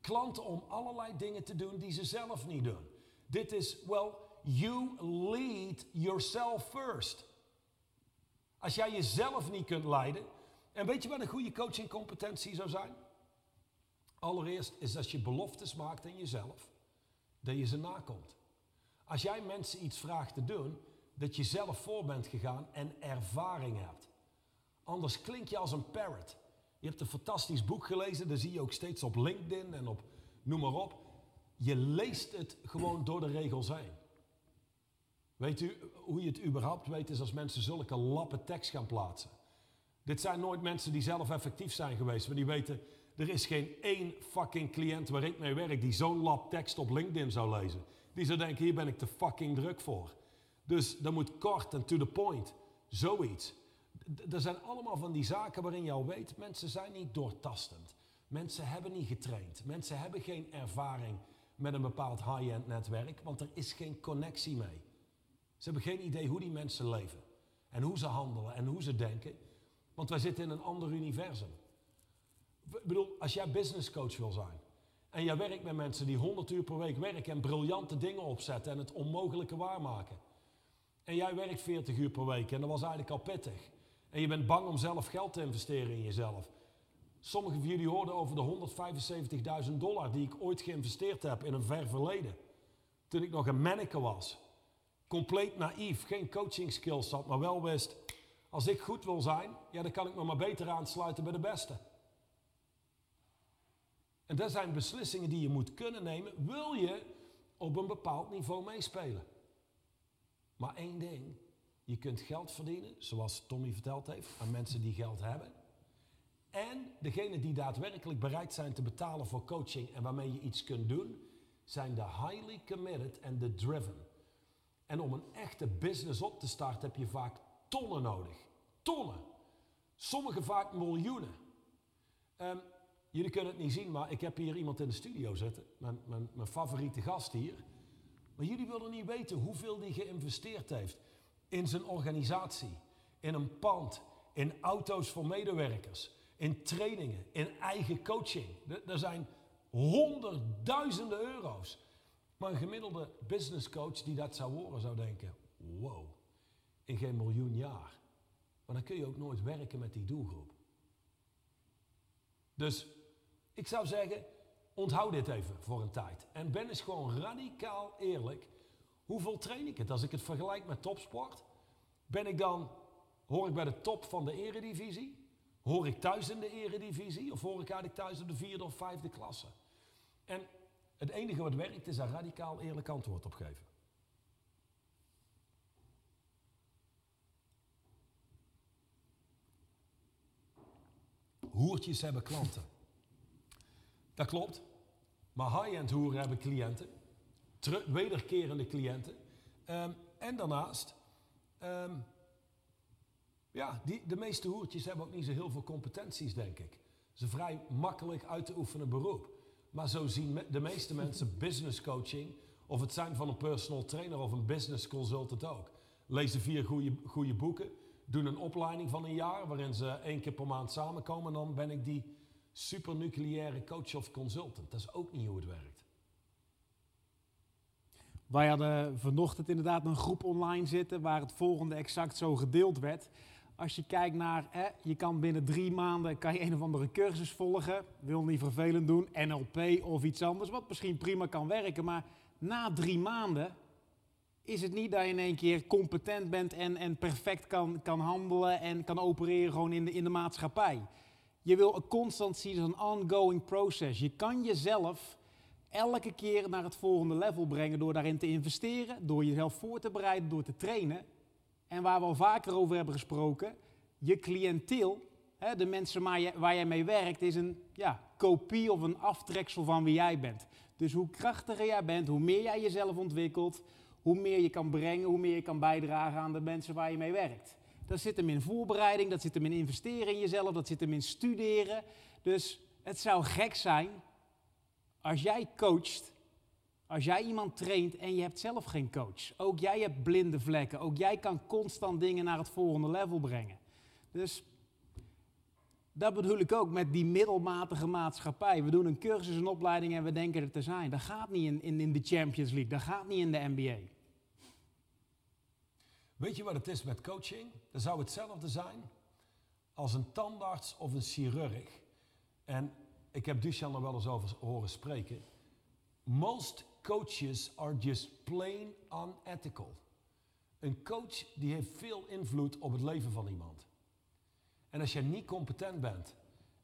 klanten om allerlei dingen te doen die ze zelf niet doen. Dit is, well, you lead yourself first. Als jij jezelf niet kunt leiden, en weet je wat een goede coachingcompetentie zou zijn? Allereerst is als je beloftes maakt aan jezelf, dat je ze nakomt. Als jij mensen iets vraagt te doen, dat je zelf voor bent gegaan en ervaring hebt. Anders klink je als een parrot. Je hebt een fantastisch boek gelezen, dat zie je ook steeds op LinkedIn en op noem maar op. Je leest het gewoon door de regels heen. Weet u hoe je het überhaupt weet, is als mensen zulke lappen tekst gaan plaatsen. Dit zijn nooit mensen die zelf effectief zijn geweest, maar die weten, er is geen één fucking cliënt waar ik mee werk die zo'n lap tekst op LinkedIn zou lezen. Die zou denken, hier ben ik te fucking druk voor. Dus dat moet kort en to the point. Zoiets. Er zijn allemaal van die zaken waarin al weet, mensen zijn niet doortastend. Mensen hebben niet getraind. Mensen hebben geen ervaring met een bepaald high-end netwerk, want er is geen connectie mee. Ze hebben geen idee hoe die mensen leven. En hoe ze handelen en hoe ze denken. Want wij zitten in een ander universum. Ik bedoel, als jij business coach wil zijn. En jij werkt met mensen die 100 uur per week werken en briljante dingen opzetten en het onmogelijke waarmaken. En jij werkt 40 uur per week en dat was eigenlijk al pittig. En je bent bang om zelf geld te investeren in jezelf. Sommigen van jullie hoorden over de 175.000 dollar die ik ooit geïnvesteerd heb in een ver verleden. Toen ik nog een manneke was. Compleet naïef, geen coaching skills had, maar wel wist, als ik goed wil zijn, ja, dan kan ik me maar beter aansluiten bij de beste. En dat zijn beslissingen die je moet kunnen nemen, wil je op een bepaald niveau meespelen. Maar één ding, je kunt geld verdienen, zoals Tommy verteld heeft, aan mensen die geld hebben. En degenen die daadwerkelijk bereid zijn te betalen voor coaching en waarmee je iets kunt doen, zijn de highly committed en de driven. En om een echte business op te starten heb je vaak tonnen nodig. Tonnen. Sommige vaak miljoenen. Um, jullie kunnen het niet zien, maar ik heb hier iemand in de studio zitten. Mijn, mijn, mijn favoriete gast hier. Maar jullie willen niet weten hoeveel die geïnvesteerd heeft in zijn organisatie, in een pand, in auto's voor medewerkers, in trainingen, in eigen coaching. Er zijn honderdduizenden euro's. Maar een gemiddelde business coach die dat zou horen zou denken, wow, in geen miljoen jaar. Maar dan kun je ook nooit werken met die doelgroep. Dus ik zou zeggen, onthoud dit even voor een tijd. En ben eens gewoon radicaal eerlijk. Hoeveel train ik het? Als ik het vergelijk met topsport, ben ik dan, hoor ik bij de top van de eredivisie? Hoor ik thuis in de eredivisie? Of hoor ik eigenlijk thuis in de vierde of vijfde klasse? En het enige wat werkt is daar radicaal eerlijk antwoord op geven. Hoertjes hebben klanten. Dat klopt. Maar high-end hoeren hebben cliënten. Wederkerende cliënten. Um, en daarnaast, um, ja, die, de meeste hoertjes hebben ook niet zo heel veel competenties, denk ik. Ze vrij makkelijk uit te oefenen beroep. Maar zo zien de meeste mensen business coaching, of het zijn van een personal trainer of een business consultant ook. Lezen vier goede boeken, doen een opleiding van een jaar waarin ze één keer per maand samenkomen en dan ben ik die supernucleaire coach of consultant. Dat is ook niet hoe het werkt. Wij hadden vanochtend inderdaad een groep online zitten waar het volgende exact zo gedeeld werd. Als je kijkt naar, hè, je kan binnen drie maanden kan je een of andere cursus volgen. Wil niet vervelend doen, NLP of iets anders, wat misschien prima kan werken. Maar na drie maanden is het niet dat je in één keer competent bent en, en perfect kan, kan handelen en kan opereren gewoon in de, in de maatschappij. Je wil constant zien een ongoing process. Je kan jezelf elke keer naar het volgende level brengen door daarin te investeren, door jezelf voor te bereiden, door te trainen. En waar we al vaker over hebben gesproken, je cliënteel, hè, de mensen waar, waar jij mee werkt, is een ja, kopie of een aftreksel van wie jij bent. Dus hoe krachtiger jij bent, hoe meer jij jezelf ontwikkelt, hoe meer je kan brengen, hoe meer je kan bijdragen aan de mensen waar je mee werkt. Dat zit hem in voorbereiding, dat zit hem in investeren in jezelf, dat zit hem in studeren. Dus het zou gek zijn als jij coacht, als jij iemand traint en je hebt zelf geen coach. Ook jij hebt blinde vlekken, ook jij kan constant dingen naar het volgende level brengen. Dus dat bedoel ik ook met die middelmatige maatschappij. We doen een cursus, een opleiding en we denken er te zijn. Dat gaat niet in, in, in de Champions League, dat gaat niet in de NBA. Weet je wat het is met coaching? Dat zou hetzelfde zijn als een tandarts of een chirurg. En ik heb Duchan er wel eens over horen spreken. Most coaches are just plain unethical. Een coach die heeft veel invloed op het leven van iemand. En als jij niet competent bent,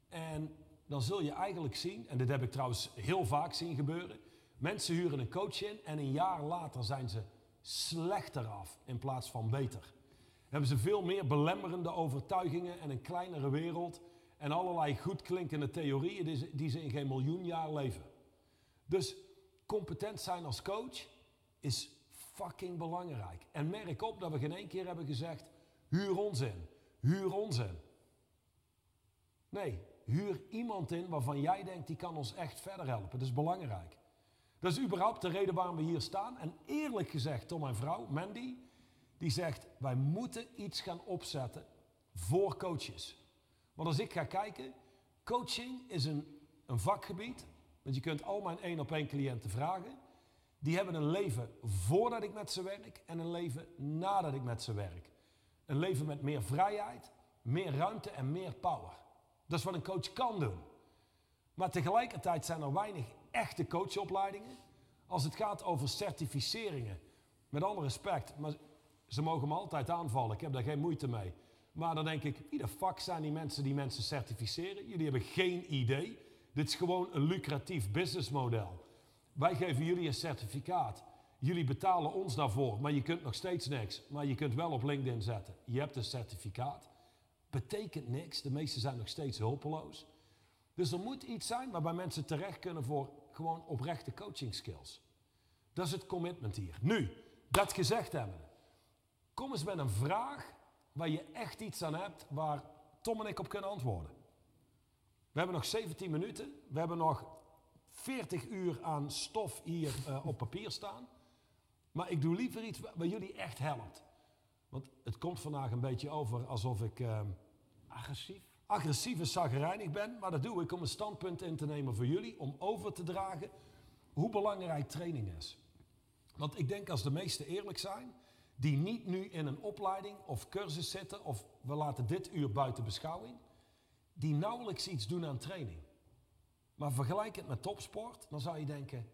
en dan zul je eigenlijk zien, en dit heb ik trouwens heel vaak zien gebeuren, mensen huren een coach in en een jaar later zijn ze slechter af in plaats van beter. Hebben ze veel meer belemmerende overtuigingen en een kleinere wereld en allerlei goed klinkende theorieën die ze, in geen miljoen jaar leven. Dus competent zijn als coach is fucking belangrijk. En merk op dat we geen één keer hebben gezegd: huur ons in, huur ons in. Nee, huur iemand in waarvan jij denkt die kan ons echt verder helpen. Dat is belangrijk. Dat is überhaupt de reden waarom we hier staan. En eerlijk gezegd, Tom mijn vrouw, Mandy, die zegt: wij moeten iets gaan opzetten voor coaches. Want als ik ga kijken, coaching is een, een vakgebied. Want je kunt al mijn één op één cliënten vragen. Die hebben een leven voordat ik met ze werk en een leven nadat ik met ze werk. Een leven met meer vrijheid, meer ruimte en meer power. Dat is wat een coach kan doen. Maar tegelijkertijd zijn er weinig echte coachopleidingen. Als het gaat over certificeringen, met alle respect, maar ze mogen me altijd aanvallen, ik heb daar geen moeite mee. Maar dan denk ik, wie de fuck zijn die mensen die mensen certificeren? Jullie hebben geen idee. Dit is gewoon een lucratief businessmodel. Wij geven jullie een certificaat. Jullie betalen ons daarvoor, maar je kunt nog steeds niks. Maar je kunt wel op LinkedIn zetten. Je hebt een certificaat. Betekent niks. De meesten zijn nog steeds hulpeloos. Dus er moet iets zijn waarbij mensen terecht kunnen voor gewoon oprechte coaching skills. Dat is het commitment hier. Nu, dat gezegd hebben. Kom eens met een vraag waar je echt iets aan hebt waar Tom en ik op kunnen antwoorden. We hebben nog 17 minuten. We hebben nog 40 uur aan stof hier uh, op papier staan. Maar ik doe liever iets waar jullie echt helpt. Want het komt vandaag een beetje over alsof ik uh, agressief. agressief en zagrijnig ben. Maar dat doe ik om een standpunt in te nemen voor jullie. Om over te dragen hoe belangrijk training is. Want ik denk als de meesten eerlijk zijn die niet nu in een opleiding of cursus zitten, of we laten dit uur buiten beschouwing, die nauwelijks iets doen aan training. Maar vergelijk het met topsport, dan zou je denken,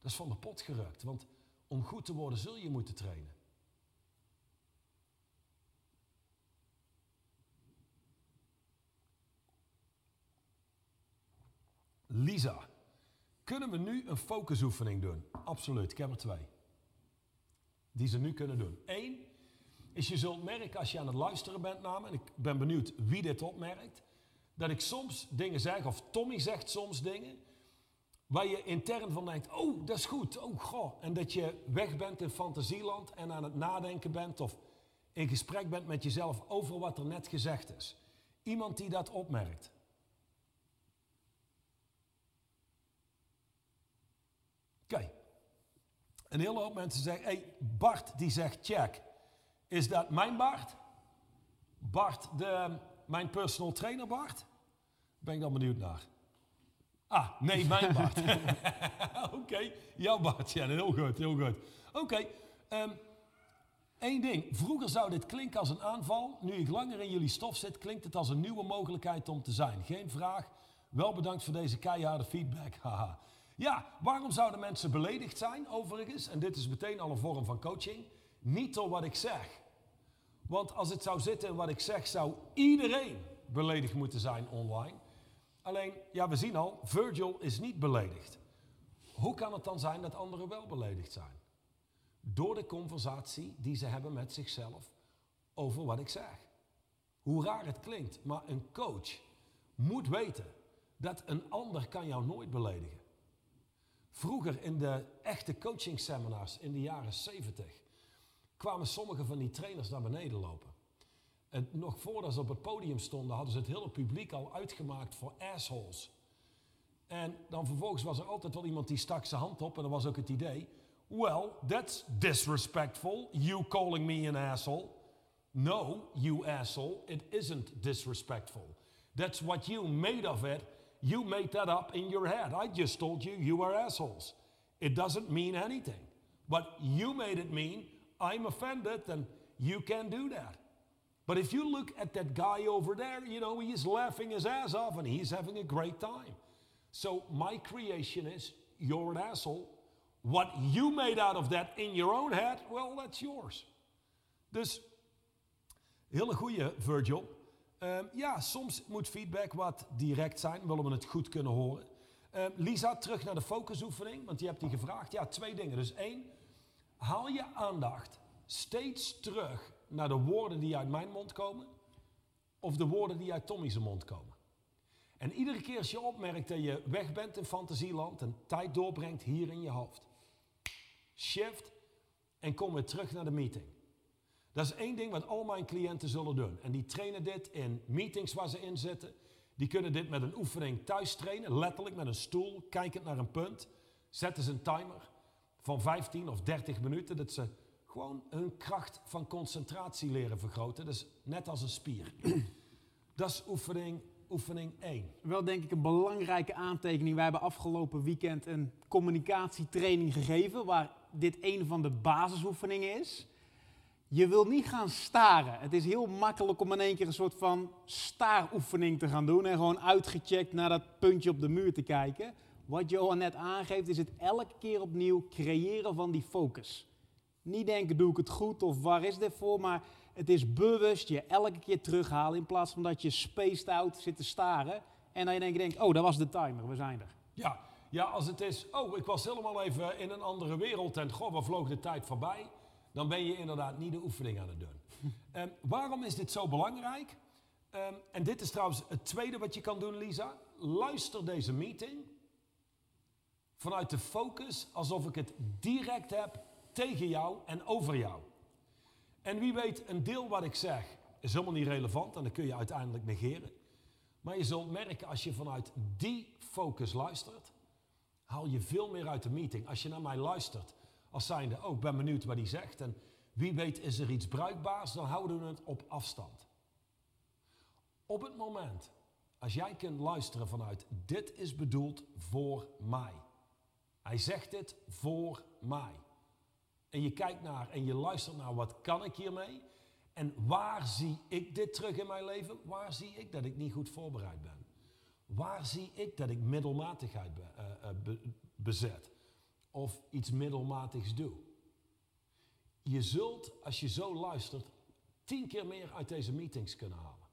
dat is van de pot gerukt. Want om goed te worden zul je moeten trainen. Lisa, kunnen we nu een focusoefening doen? Absoluut, ik heb er twee die ze nu kunnen doen. Eén is je zult merken als je aan het luisteren bent naar me, en ik ben benieuwd wie dit opmerkt, dat ik soms dingen zeg, of Tommy zegt soms dingen, waar je intern van denkt, oh, dat is goed, oh, goh. En dat je weg bent in fantasieland en aan het nadenken bent of in gesprek bent met jezelf over wat er net gezegd is. Iemand die dat opmerkt. Oké. Een hele hoop mensen zeggen, hey, Bart die zegt check. Is dat mijn Bart? Bart, de, mijn personal trainer Bart? Ben ik dan benieuwd naar. Ah, nee, mijn Bart. Oké, jouw Bart. Ja, heel goed, heel goed. Oké, ehm, één ding. Vroeger zou dit klinken als een aanval. Nu ik langer in jullie stof zit, klinkt het als een nieuwe mogelijkheid om te zijn. Geen vraag. Wel bedankt voor deze keiharde feedback. Haha. Ja, waarom zouden mensen beledigd zijn overigens? En dit is meteen al een vorm van coaching. Niet door wat ik zeg. Want als het zou zitten in wat ik zeg, zou iedereen beledigd moeten zijn online. Alleen, ja, we zien al, Virgil is niet beledigd. Hoe kan het dan zijn dat anderen wel beledigd zijn? Door de conversatie die ze hebben met zichzelf over wat ik zeg. Hoe raar het klinkt, maar een coach moet weten dat een ander kan jou nooit beledigen. Vroeger in de echte coaching seminars in de jaren 70 kwamen sommige van die trainers naar beneden lopen. En nog voordat ze op het podium stonden, hadden ze het hele publiek al uitgemaakt voor assholes. En dan vervolgens was er altijd wel iemand die stak zijn hand op en dat was ook het idee. Well, that's disrespectful, you calling me an asshole. No, you asshole, it isn't disrespectful. That's what you made of it. You made that up in your head. I just told you you are assholes. It doesn't mean anything. But you made it mean I'm offended and you can do that. But if you look at that guy over there, you know, he's laughing his ass off and he's having a great time. So my creation is you're an asshole. What you made out of that in your own head, well, that's yours. Dus, hele goede Virgil. Um, ja, soms moet feedback wat direct zijn, willen we het goed kunnen horen. Um, Lisa, terug naar de focusoefening, want je hebt die gevraagd. Ja, twee dingen. Dus één, haal je aandacht steeds terug naar de woorden die uit mijn mond komen of de woorden die uit Tommy's mond komen. En iedere keer als je opmerkt dat je weg bent in fantasieland en tijd doorbrengt hier in je hoofd, shift en kom weer terug naar de meeting. Dat is één ding wat al mijn cliënten zullen doen. En die trainen dit in meetings waar ze in zitten. Die kunnen dit met een oefening thuis trainen, letterlijk met een stoel, kijkend naar een punt. Zetten ze een timer van 15 of 30 minuten, dat ze gewoon hun kracht van concentratie leren vergroten. Dus net als een spier. Dat is oefening, oefening 1. Wel denk ik een belangrijke aantekening. Wij hebben afgelopen weekend een communicatietraining gegeven, waar dit een van de basisoefeningen is. Je wil niet gaan staren. Het is heel makkelijk om in één keer een soort van staaroefening te gaan doen en gewoon uitgecheckt naar dat puntje op de muur te kijken. Wat Johan net aangeeft, is het elke keer opnieuw creëren van die focus. Niet denken, doe ik het goed of waar is dit voor, maar het is bewust je elke keer terughalen in plaats van dat je spaced out zit te staren en dan je denkt, oh, dat was de timer, we zijn er. Ja, ja, als het is, oh, ik was helemaal even in een andere wereld en goh, wat vloog de tijd voorbij, dan ben je inderdaad niet de oefening aan het doen. um, waarom is dit zo belangrijk? Um, en dit is trouwens het tweede wat je kan doen, Lisa. Luister deze meeting vanuit de focus alsof ik het direct heb tegen jou en over jou. En wie weet, een deel wat ik zeg is helemaal niet relevant en dat kun je uiteindelijk negeren. Maar je zult merken als je vanuit die focus luistert, haal je veel meer uit de meeting. Als je naar mij luistert als zijnde, oh ik ben benieuwd wat hij zegt en wie weet is er iets bruikbaars, dan houden we het op afstand. Op het moment, als jij kunt luisteren vanuit dit is bedoeld voor mij. Hij zegt dit voor mij. En je kijkt naar en je luistert naar wat kan ik hiermee? En waar zie ik dit terug in mijn leven? Waar zie ik dat ik niet goed voorbereid ben? Waar zie ik dat ik middelmatigheid uh, be, bezet? Of iets middelmatigs doe? Je zult, als je zo luistert, tien keer meer uit deze meetings kunnen halen.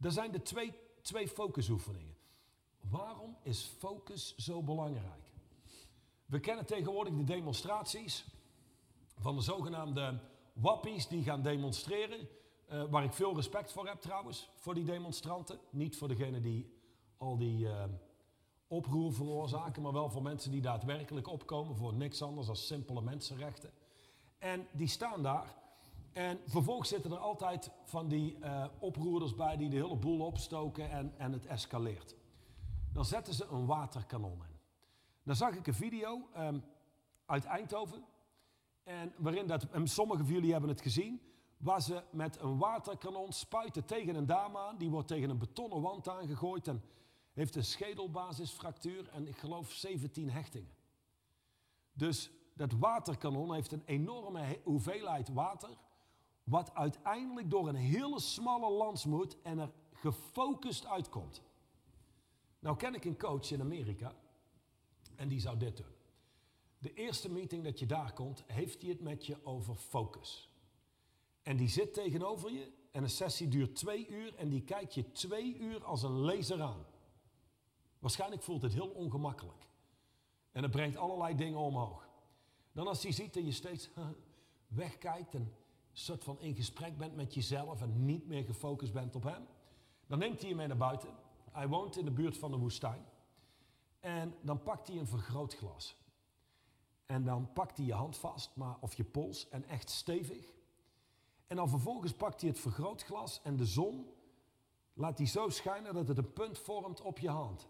Er zijn de twee, twee focusoefeningen. Waarom is focus zo belangrijk? We kennen tegenwoordig de demonstraties van de zogenaamde wappies die gaan demonstreren. Uh, waar ik veel respect voor heb trouwens, voor die demonstranten. Niet voor degenen die al die uh, oproer veroorzaken, maar wel voor mensen die daadwerkelijk opkomen voor niks anders dan simpele mensenrechten. En die staan daar. En vervolgens zitten er altijd van die uh, oproerders bij die de hele boel opstoken en, en het escaleert. Dan zetten ze een waterkanon in. Dan zag ik een video um, uit Eindhoven. En waarin dat, en sommigen van jullie hebben het gezien, Waar ze met een waterkanon spuiten tegen een dame aan. Die wordt tegen een betonnen wand aangegooid en heeft een schedelbasisfractuur en ik geloof 17 hechtingen. Dus dat waterkanon heeft een enorme hoeveelheid water. Wat uiteindelijk door een hele smalle lans moet en er gefocust uitkomt. Nou ken ik een coach in Amerika en die zou dit doen. De eerste meeting dat je daar komt, heeft hij het met je over focus. En die zit tegenover je en een sessie duurt twee uur en die kijkt je twee uur als een laser aan. Waarschijnlijk voelt het heel ongemakkelijk. En het brengt allerlei dingen omhoog. Dan als hij ziet dat je steeds wegkijkt en soort van in gesprek bent met jezelf en niet meer gefocust bent op hem, dan neemt hij je mee naar buiten. Hij woont in de buurt van de woestijn. En dan pakt hij een vergrootglas. En dan pakt hij je hand vast, maar, of je pols, en echt stevig. En dan vervolgens pakt hij het vergrootglas en de zon laat hij zo schijnen dat het een punt vormt op je hand.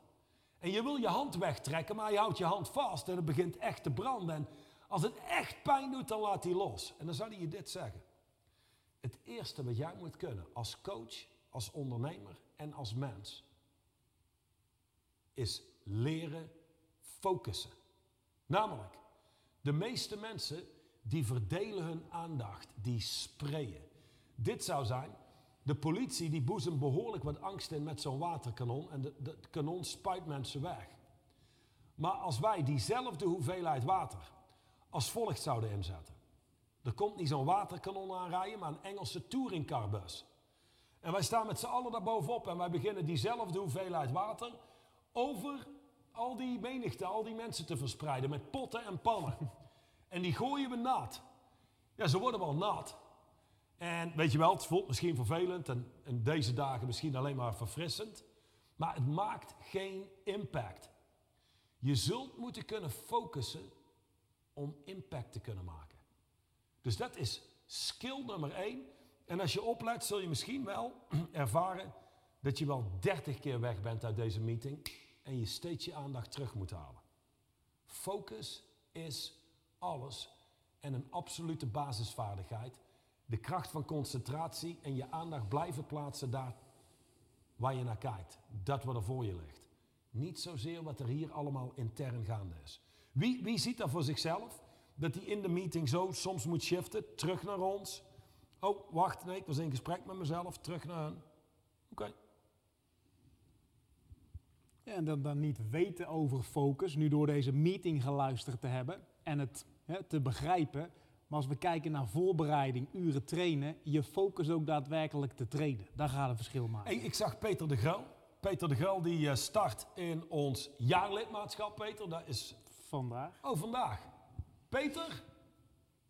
En je wil je hand wegtrekken, maar je houdt je hand vast en het begint echt te branden. En als het echt pijn doet, dan laat hij los. En dan zou hij je dit zeggen. Het eerste wat jij moet kunnen als coach, als ondernemer en als mens, is leren focussen. Namelijk, de meeste mensen die verdelen hun aandacht, die sprayen. Dit zou zijn, de politie die boezemt behoorlijk wat angst in met zo'n waterkanon en de, kanon spuit mensen weg. Maar als wij diezelfde hoeveelheid water als volgt zouden inzetten. Er komt niet zo'n waterkanon aanrijden, maar een Engelse touringcarbus. En wij staan met z'n allen daar bovenop en wij beginnen diezelfde hoeveelheid water over al die menigte, al die mensen te verspreiden met potten en pannen. En die gooien we nat. Ja, ze worden wel nat. En weet je wel, het voelt misschien vervelend en, en deze dagen misschien alleen maar verfrissend. Maar het maakt geen impact. Je zult moeten kunnen focussen om impact te kunnen maken. Dus dat is skill nummer één. En als je oplet, zul je misschien wel ervaren dat je wel 30 keer weg bent uit deze meeting en je steeds je aandacht terug moet halen. Focus is alles en een absolute basisvaardigheid. De kracht van concentratie en je aandacht blijven plaatsen daar waar je naar kijkt. Dat wat er voor je ligt. Niet zozeer wat er hier allemaal intern gaande is. Wie, wie ziet dat voor zichzelf? Dat hij in de meeting zo soms moet shiften, terug naar ons. Oh, wacht, nee, ik was in gesprek met mezelf, terug naar hen. Oké. Ja, en dan, dan niet weten over focus, nu door deze meeting geluisterd te hebben en het hè, te begrijpen. Maar als we kijken naar voorbereiding, uren trainen, je focus ook daadwerkelijk te trainen. Daar gaat een verschil maken. Hey, ik zag Peter de Gruil. Peter de Gruil die eh, start in ons jaarlidmaatschap, Peter. Dat is vandaag. Oh, vandaag. Peter,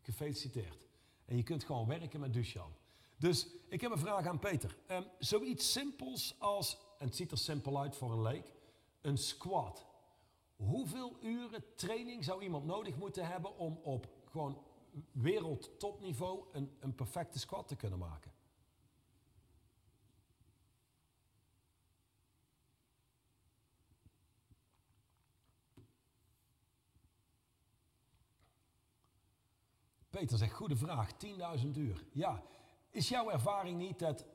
gefeliciteerd. En je kunt gewoon werken met Duchamp. Dus ik heb een vraag aan Peter. Um, zoiets simpels als, en het ziet er simpel uit voor een leek, een squat. Hoeveel uren training zou iemand nodig moeten hebben om op gewoon wereldtopniveau een, een perfecte squat te kunnen maken? Peter zegt, goede vraag, 10.000 uur. Ja, is jouw ervaring niet dat,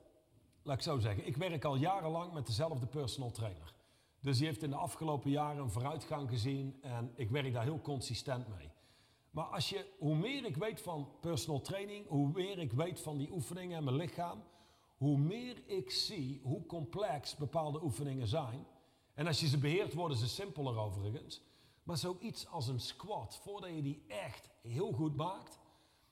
laat ik zo zeggen, ik werk al jarenlang met dezelfde personal trainer. Dus die heeft in de afgelopen jaren een vooruitgang gezien en ik werk daar heel consistent mee. Maar als je, hoe meer ik weet van personal training, hoe meer ik weet van die oefeningen en mijn lichaam, hoe meer ik zie hoe complex bepaalde oefeningen zijn. En als je ze beheert, worden ze simpeler overigens. Maar zoiets als een squat, voordat je die echt heel goed maakt,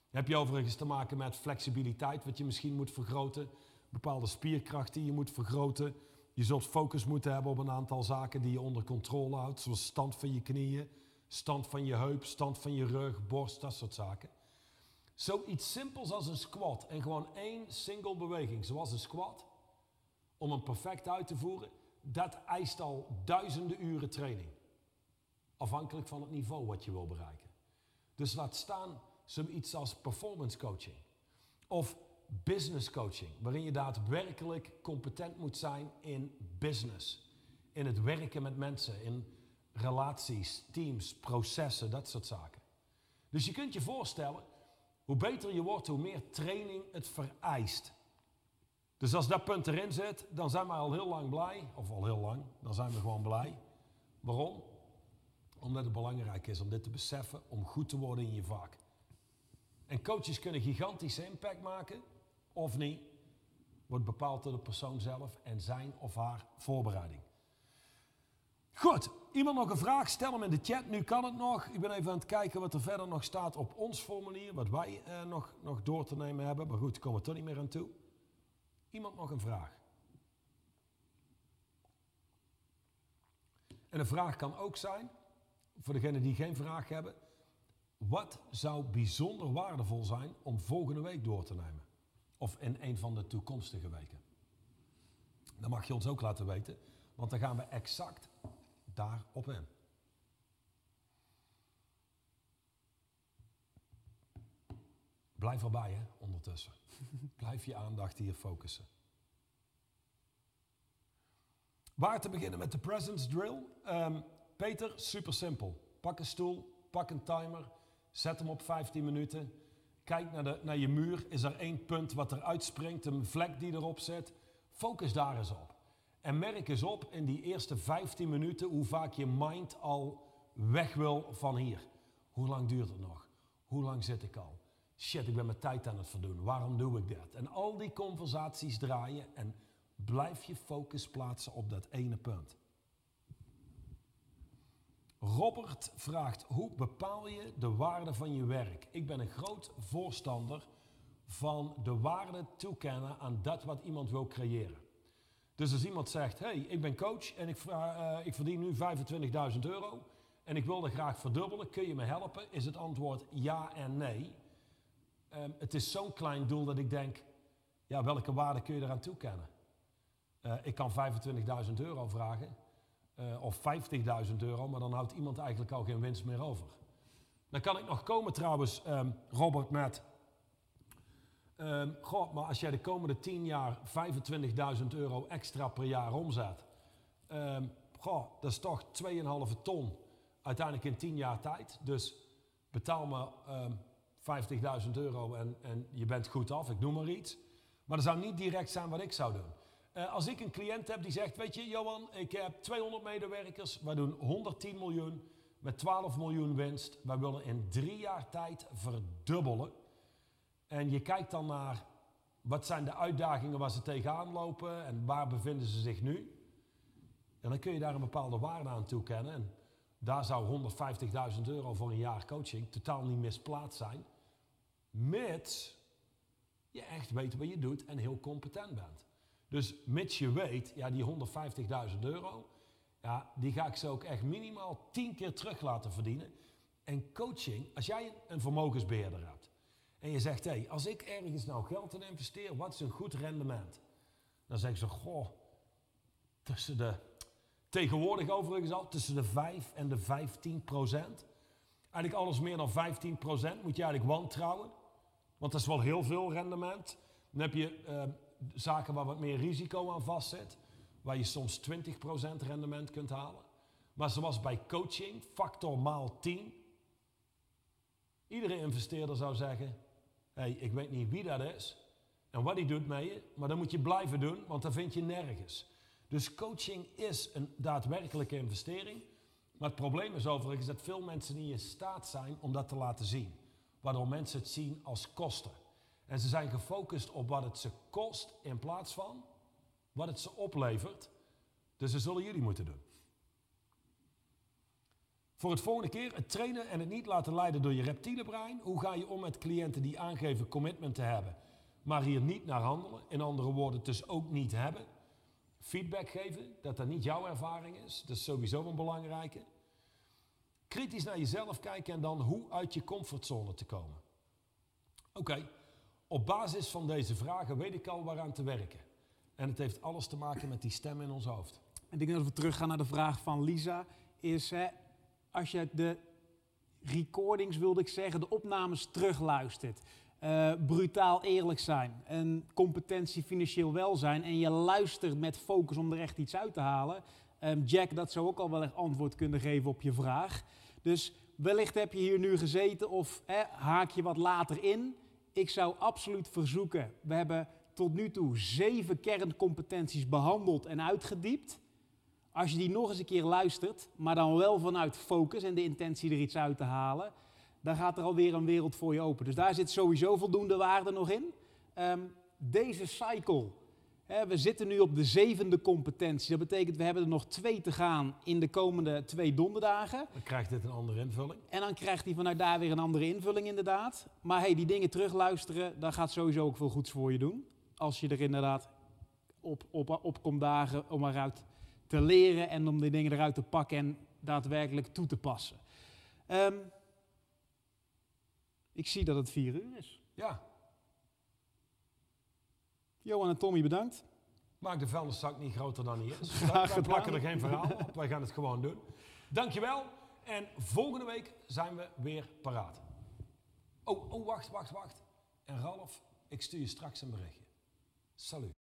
heb je overigens te maken met flexibiliteit, wat je misschien moet vergroten. Bepaalde spierkracht die je moet vergroten. Je zult focus moeten hebben op een aantal zaken die je onder controle houdt, zoals stand van je knieën, stand van je heup, stand van je rug, borst, dat soort zaken. Zoiets simpels als een squat en gewoon één single beweging, zoals een squat, om hem perfect uit te voeren, dat eist al duizenden uren training. Afhankelijk van het niveau wat je wil bereiken. Dus laat staan zoiets als performance coaching. Of business coaching, waarin je daadwerkelijk competent moet zijn in business. In het werken met mensen, in relaties, teams, processen, dat soort zaken. Dus je kunt je voorstellen Hoe beter je wordt, hoe meer training het vereist. Dus als dat punt erin zit, dan zijn we al heel lang blij. Of al heel lang, dan zijn we gewoon blij. Waarom? Omdat het belangrijk is om dit te beseffen, om goed te worden in je vak. En coaches kunnen gigantische impact maken, of niet, wordt bepaald door de persoon zelf en zijn of haar voorbereiding. Goed, iemand nog een vraag? Stel hem in de chat. Nu kan het nog. Ik ben even aan het kijken wat er verder nog staat op ons formulier. Wat wij eh, nog, nog door te nemen hebben. Maar goed, komen we toch niet meer aan toe. Iemand nog een vraag? En een vraag kan ook zijn, voor degenen die geen vraag hebben. Wat zou bijzonder waardevol zijn om volgende week door te nemen? Of in een van de toekomstige weken? Dat mag je ons ook laten weten, want dan gaan we exact daarop in. Blijf erbij, hè, ondertussen. Blijf je aandacht hier focussen. Waar te beginnen met de presence drill? Um, Peter, super simpel. Pak een stoel, pak een timer, zet hem op 15 minuten. Kijk naar, de, naar je muur. Is er één punt wat er uitspringt, een vlek die erop zit? Focus daar eens op. En merk eens op in die eerste 15 minuten hoe vaak je mind al weg wil van hier. Hoe lang duurt het nog? Hoe lang zit ik al? Shit, ik ben mijn tijd aan het verdoen. Waarom doe ik dat? En al die conversaties draaien en blijf je focus plaatsen op dat ene punt. Robert vraagt: hoe bepaal je de waarde van je werk? Ik ben een groot voorstander van de waarde toekennen aan dat wat iemand wil creëren. Dus als iemand zegt: hey, ik ben coach en ik, uh, ik verdien nu 25.000 euro en ik wil dat graag verdubbelen, kun je me helpen? Is het antwoord ja en nee. Um, het is zo'n klein doel dat ik denk: ja, welke waarde kun je eraan toekennen? Uh, ik kan 25.000 euro vragen uh, of 50.000 euro, maar dan houdt iemand eigenlijk al geen winst meer over. Dan kan ik nog komen trouwens, um, Robert, met... Um, goh, maar als jij de komende 10 jaar 25.000 euro extra per jaar omzet... Um, goh, dat is toch 2,5 ton uiteindelijk in 10 jaar tijd. Dus betaal me 50.000 euro en, en je bent goed af, ik noem maar iets. Maar dat zou niet direct zijn wat ik zou doen. Uh, als ik een cliënt heb die zegt, weet je Johan, ik heb 200 medewerkers, wij doen 110 miljoen met 12 miljoen winst. Wij willen in drie jaar tijd verdubbelen. En je kijkt dan naar, wat zijn de uitdagingen waar ze tegenaan lopen en waar bevinden ze zich nu? En dan kun je daar een bepaalde waarde aan toekennen. En daar zou 150.000 euro voor een jaar coaching totaal niet misplaatst zijn. Mits je echt weet wat je doet en heel competent bent. Dus mits je weet, ja, die 150.000 euro, ja, die ga ik ze ook echt minimaal 10 keer terug laten verdienen. En coaching, als jij een vermogensbeheerder hebt en je zegt, hé, hey, als ik ergens nou geld in investeer, wat is een goed rendement? Dan zeggen ze, goh, tussen de, tegenwoordig overigens al, tussen de 5 en de 15 procent. Eigenlijk alles meer dan 15 procent moet je eigenlijk wantrouwen. Want dat is wel heel veel rendement. Dan heb je uh, zaken waar wat meer risico aan vastzit, waar je soms 20% rendement kunt halen. Maar zoals bij coaching, factor maal 10. Iedere investeerder zou zeggen, hey, ik weet niet wie dat is en wat hij doet met je, maar dat moet je blijven doen, want dat vind je nergens. Dus coaching is een daadwerkelijke investering. Maar het probleem is overigens dat veel mensen niet in staat zijn om dat te laten zien. Waardoor mensen het zien als kosten. En ze zijn gefocust op wat het ze kost in plaats van wat het ze oplevert. Dus dat zullen jullie moeten doen. Voor het volgende keer het trainen en het niet laten leiden door je reptiele brein. Hoe ga je om met cliënten die aangeven commitment te hebben, maar hier niet naar handelen? In andere woorden, dus ook niet hebben. Feedback geven, dat dat niet jouw ervaring is. Dat is sowieso een belangrijke. Kritisch naar jezelf kijken en dan hoe uit je comfortzone te komen. Oké, op basis van deze vragen weet ik al waaraan te werken. En het heeft alles te maken met die stem in ons hoofd. En ik denk dat we teruggaan naar de vraag van Lisa. Is hè, als je de recordings, wilde ik zeggen, de opnames terugluistert. Uh, brutaal eerlijk zijn. En competentie financieel welzijn. En je luistert met focus om er echt iets uit te halen. Um, Jack, dat zou ook al wel echt antwoord kunnen geven op je vraag. Dus wellicht heb je hier nu gezeten of haak je wat later in. Ik zou absoluut verzoeken, we hebben tot nu toe zeven kerncompetenties behandeld en uitgediept. Als je die nog eens een keer luistert, maar dan wel vanuit focus en de intentie er iets uit te halen, dan gaat er alweer een wereld voor je open. Dus daar zit sowieso voldoende waarde nog in. Ehm, deze cycle, hè, we zitten nu op de zevende competentie. Dat betekent we hebben er nog twee te gaan in de komende twee donderdagen. Dan krijgt dit een andere invulling. En dan krijgt hij vanuit daar weer een andere invulling inderdaad. Maar hey, die dingen terugluisteren, dat gaat sowieso ook veel goeds voor je doen. Als je er inderdaad op, op, op komt dagen om eruit te leren en om die dingen eruit te pakken en daadwerkelijk toe te passen. Ehm, ik zie dat het vier uur is. Ja, Johan en Tommy, bedankt. maak de vuilniszak niet groter dan hij is. Gedaan. plakken er geen verhaal op, wij gaan het gewoon doen. Dankjewel. En volgende week zijn we weer paraat. Oh, oh, wacht, wacht, wacht. En Ralf, ik stuur je straks een berichtje. Salut.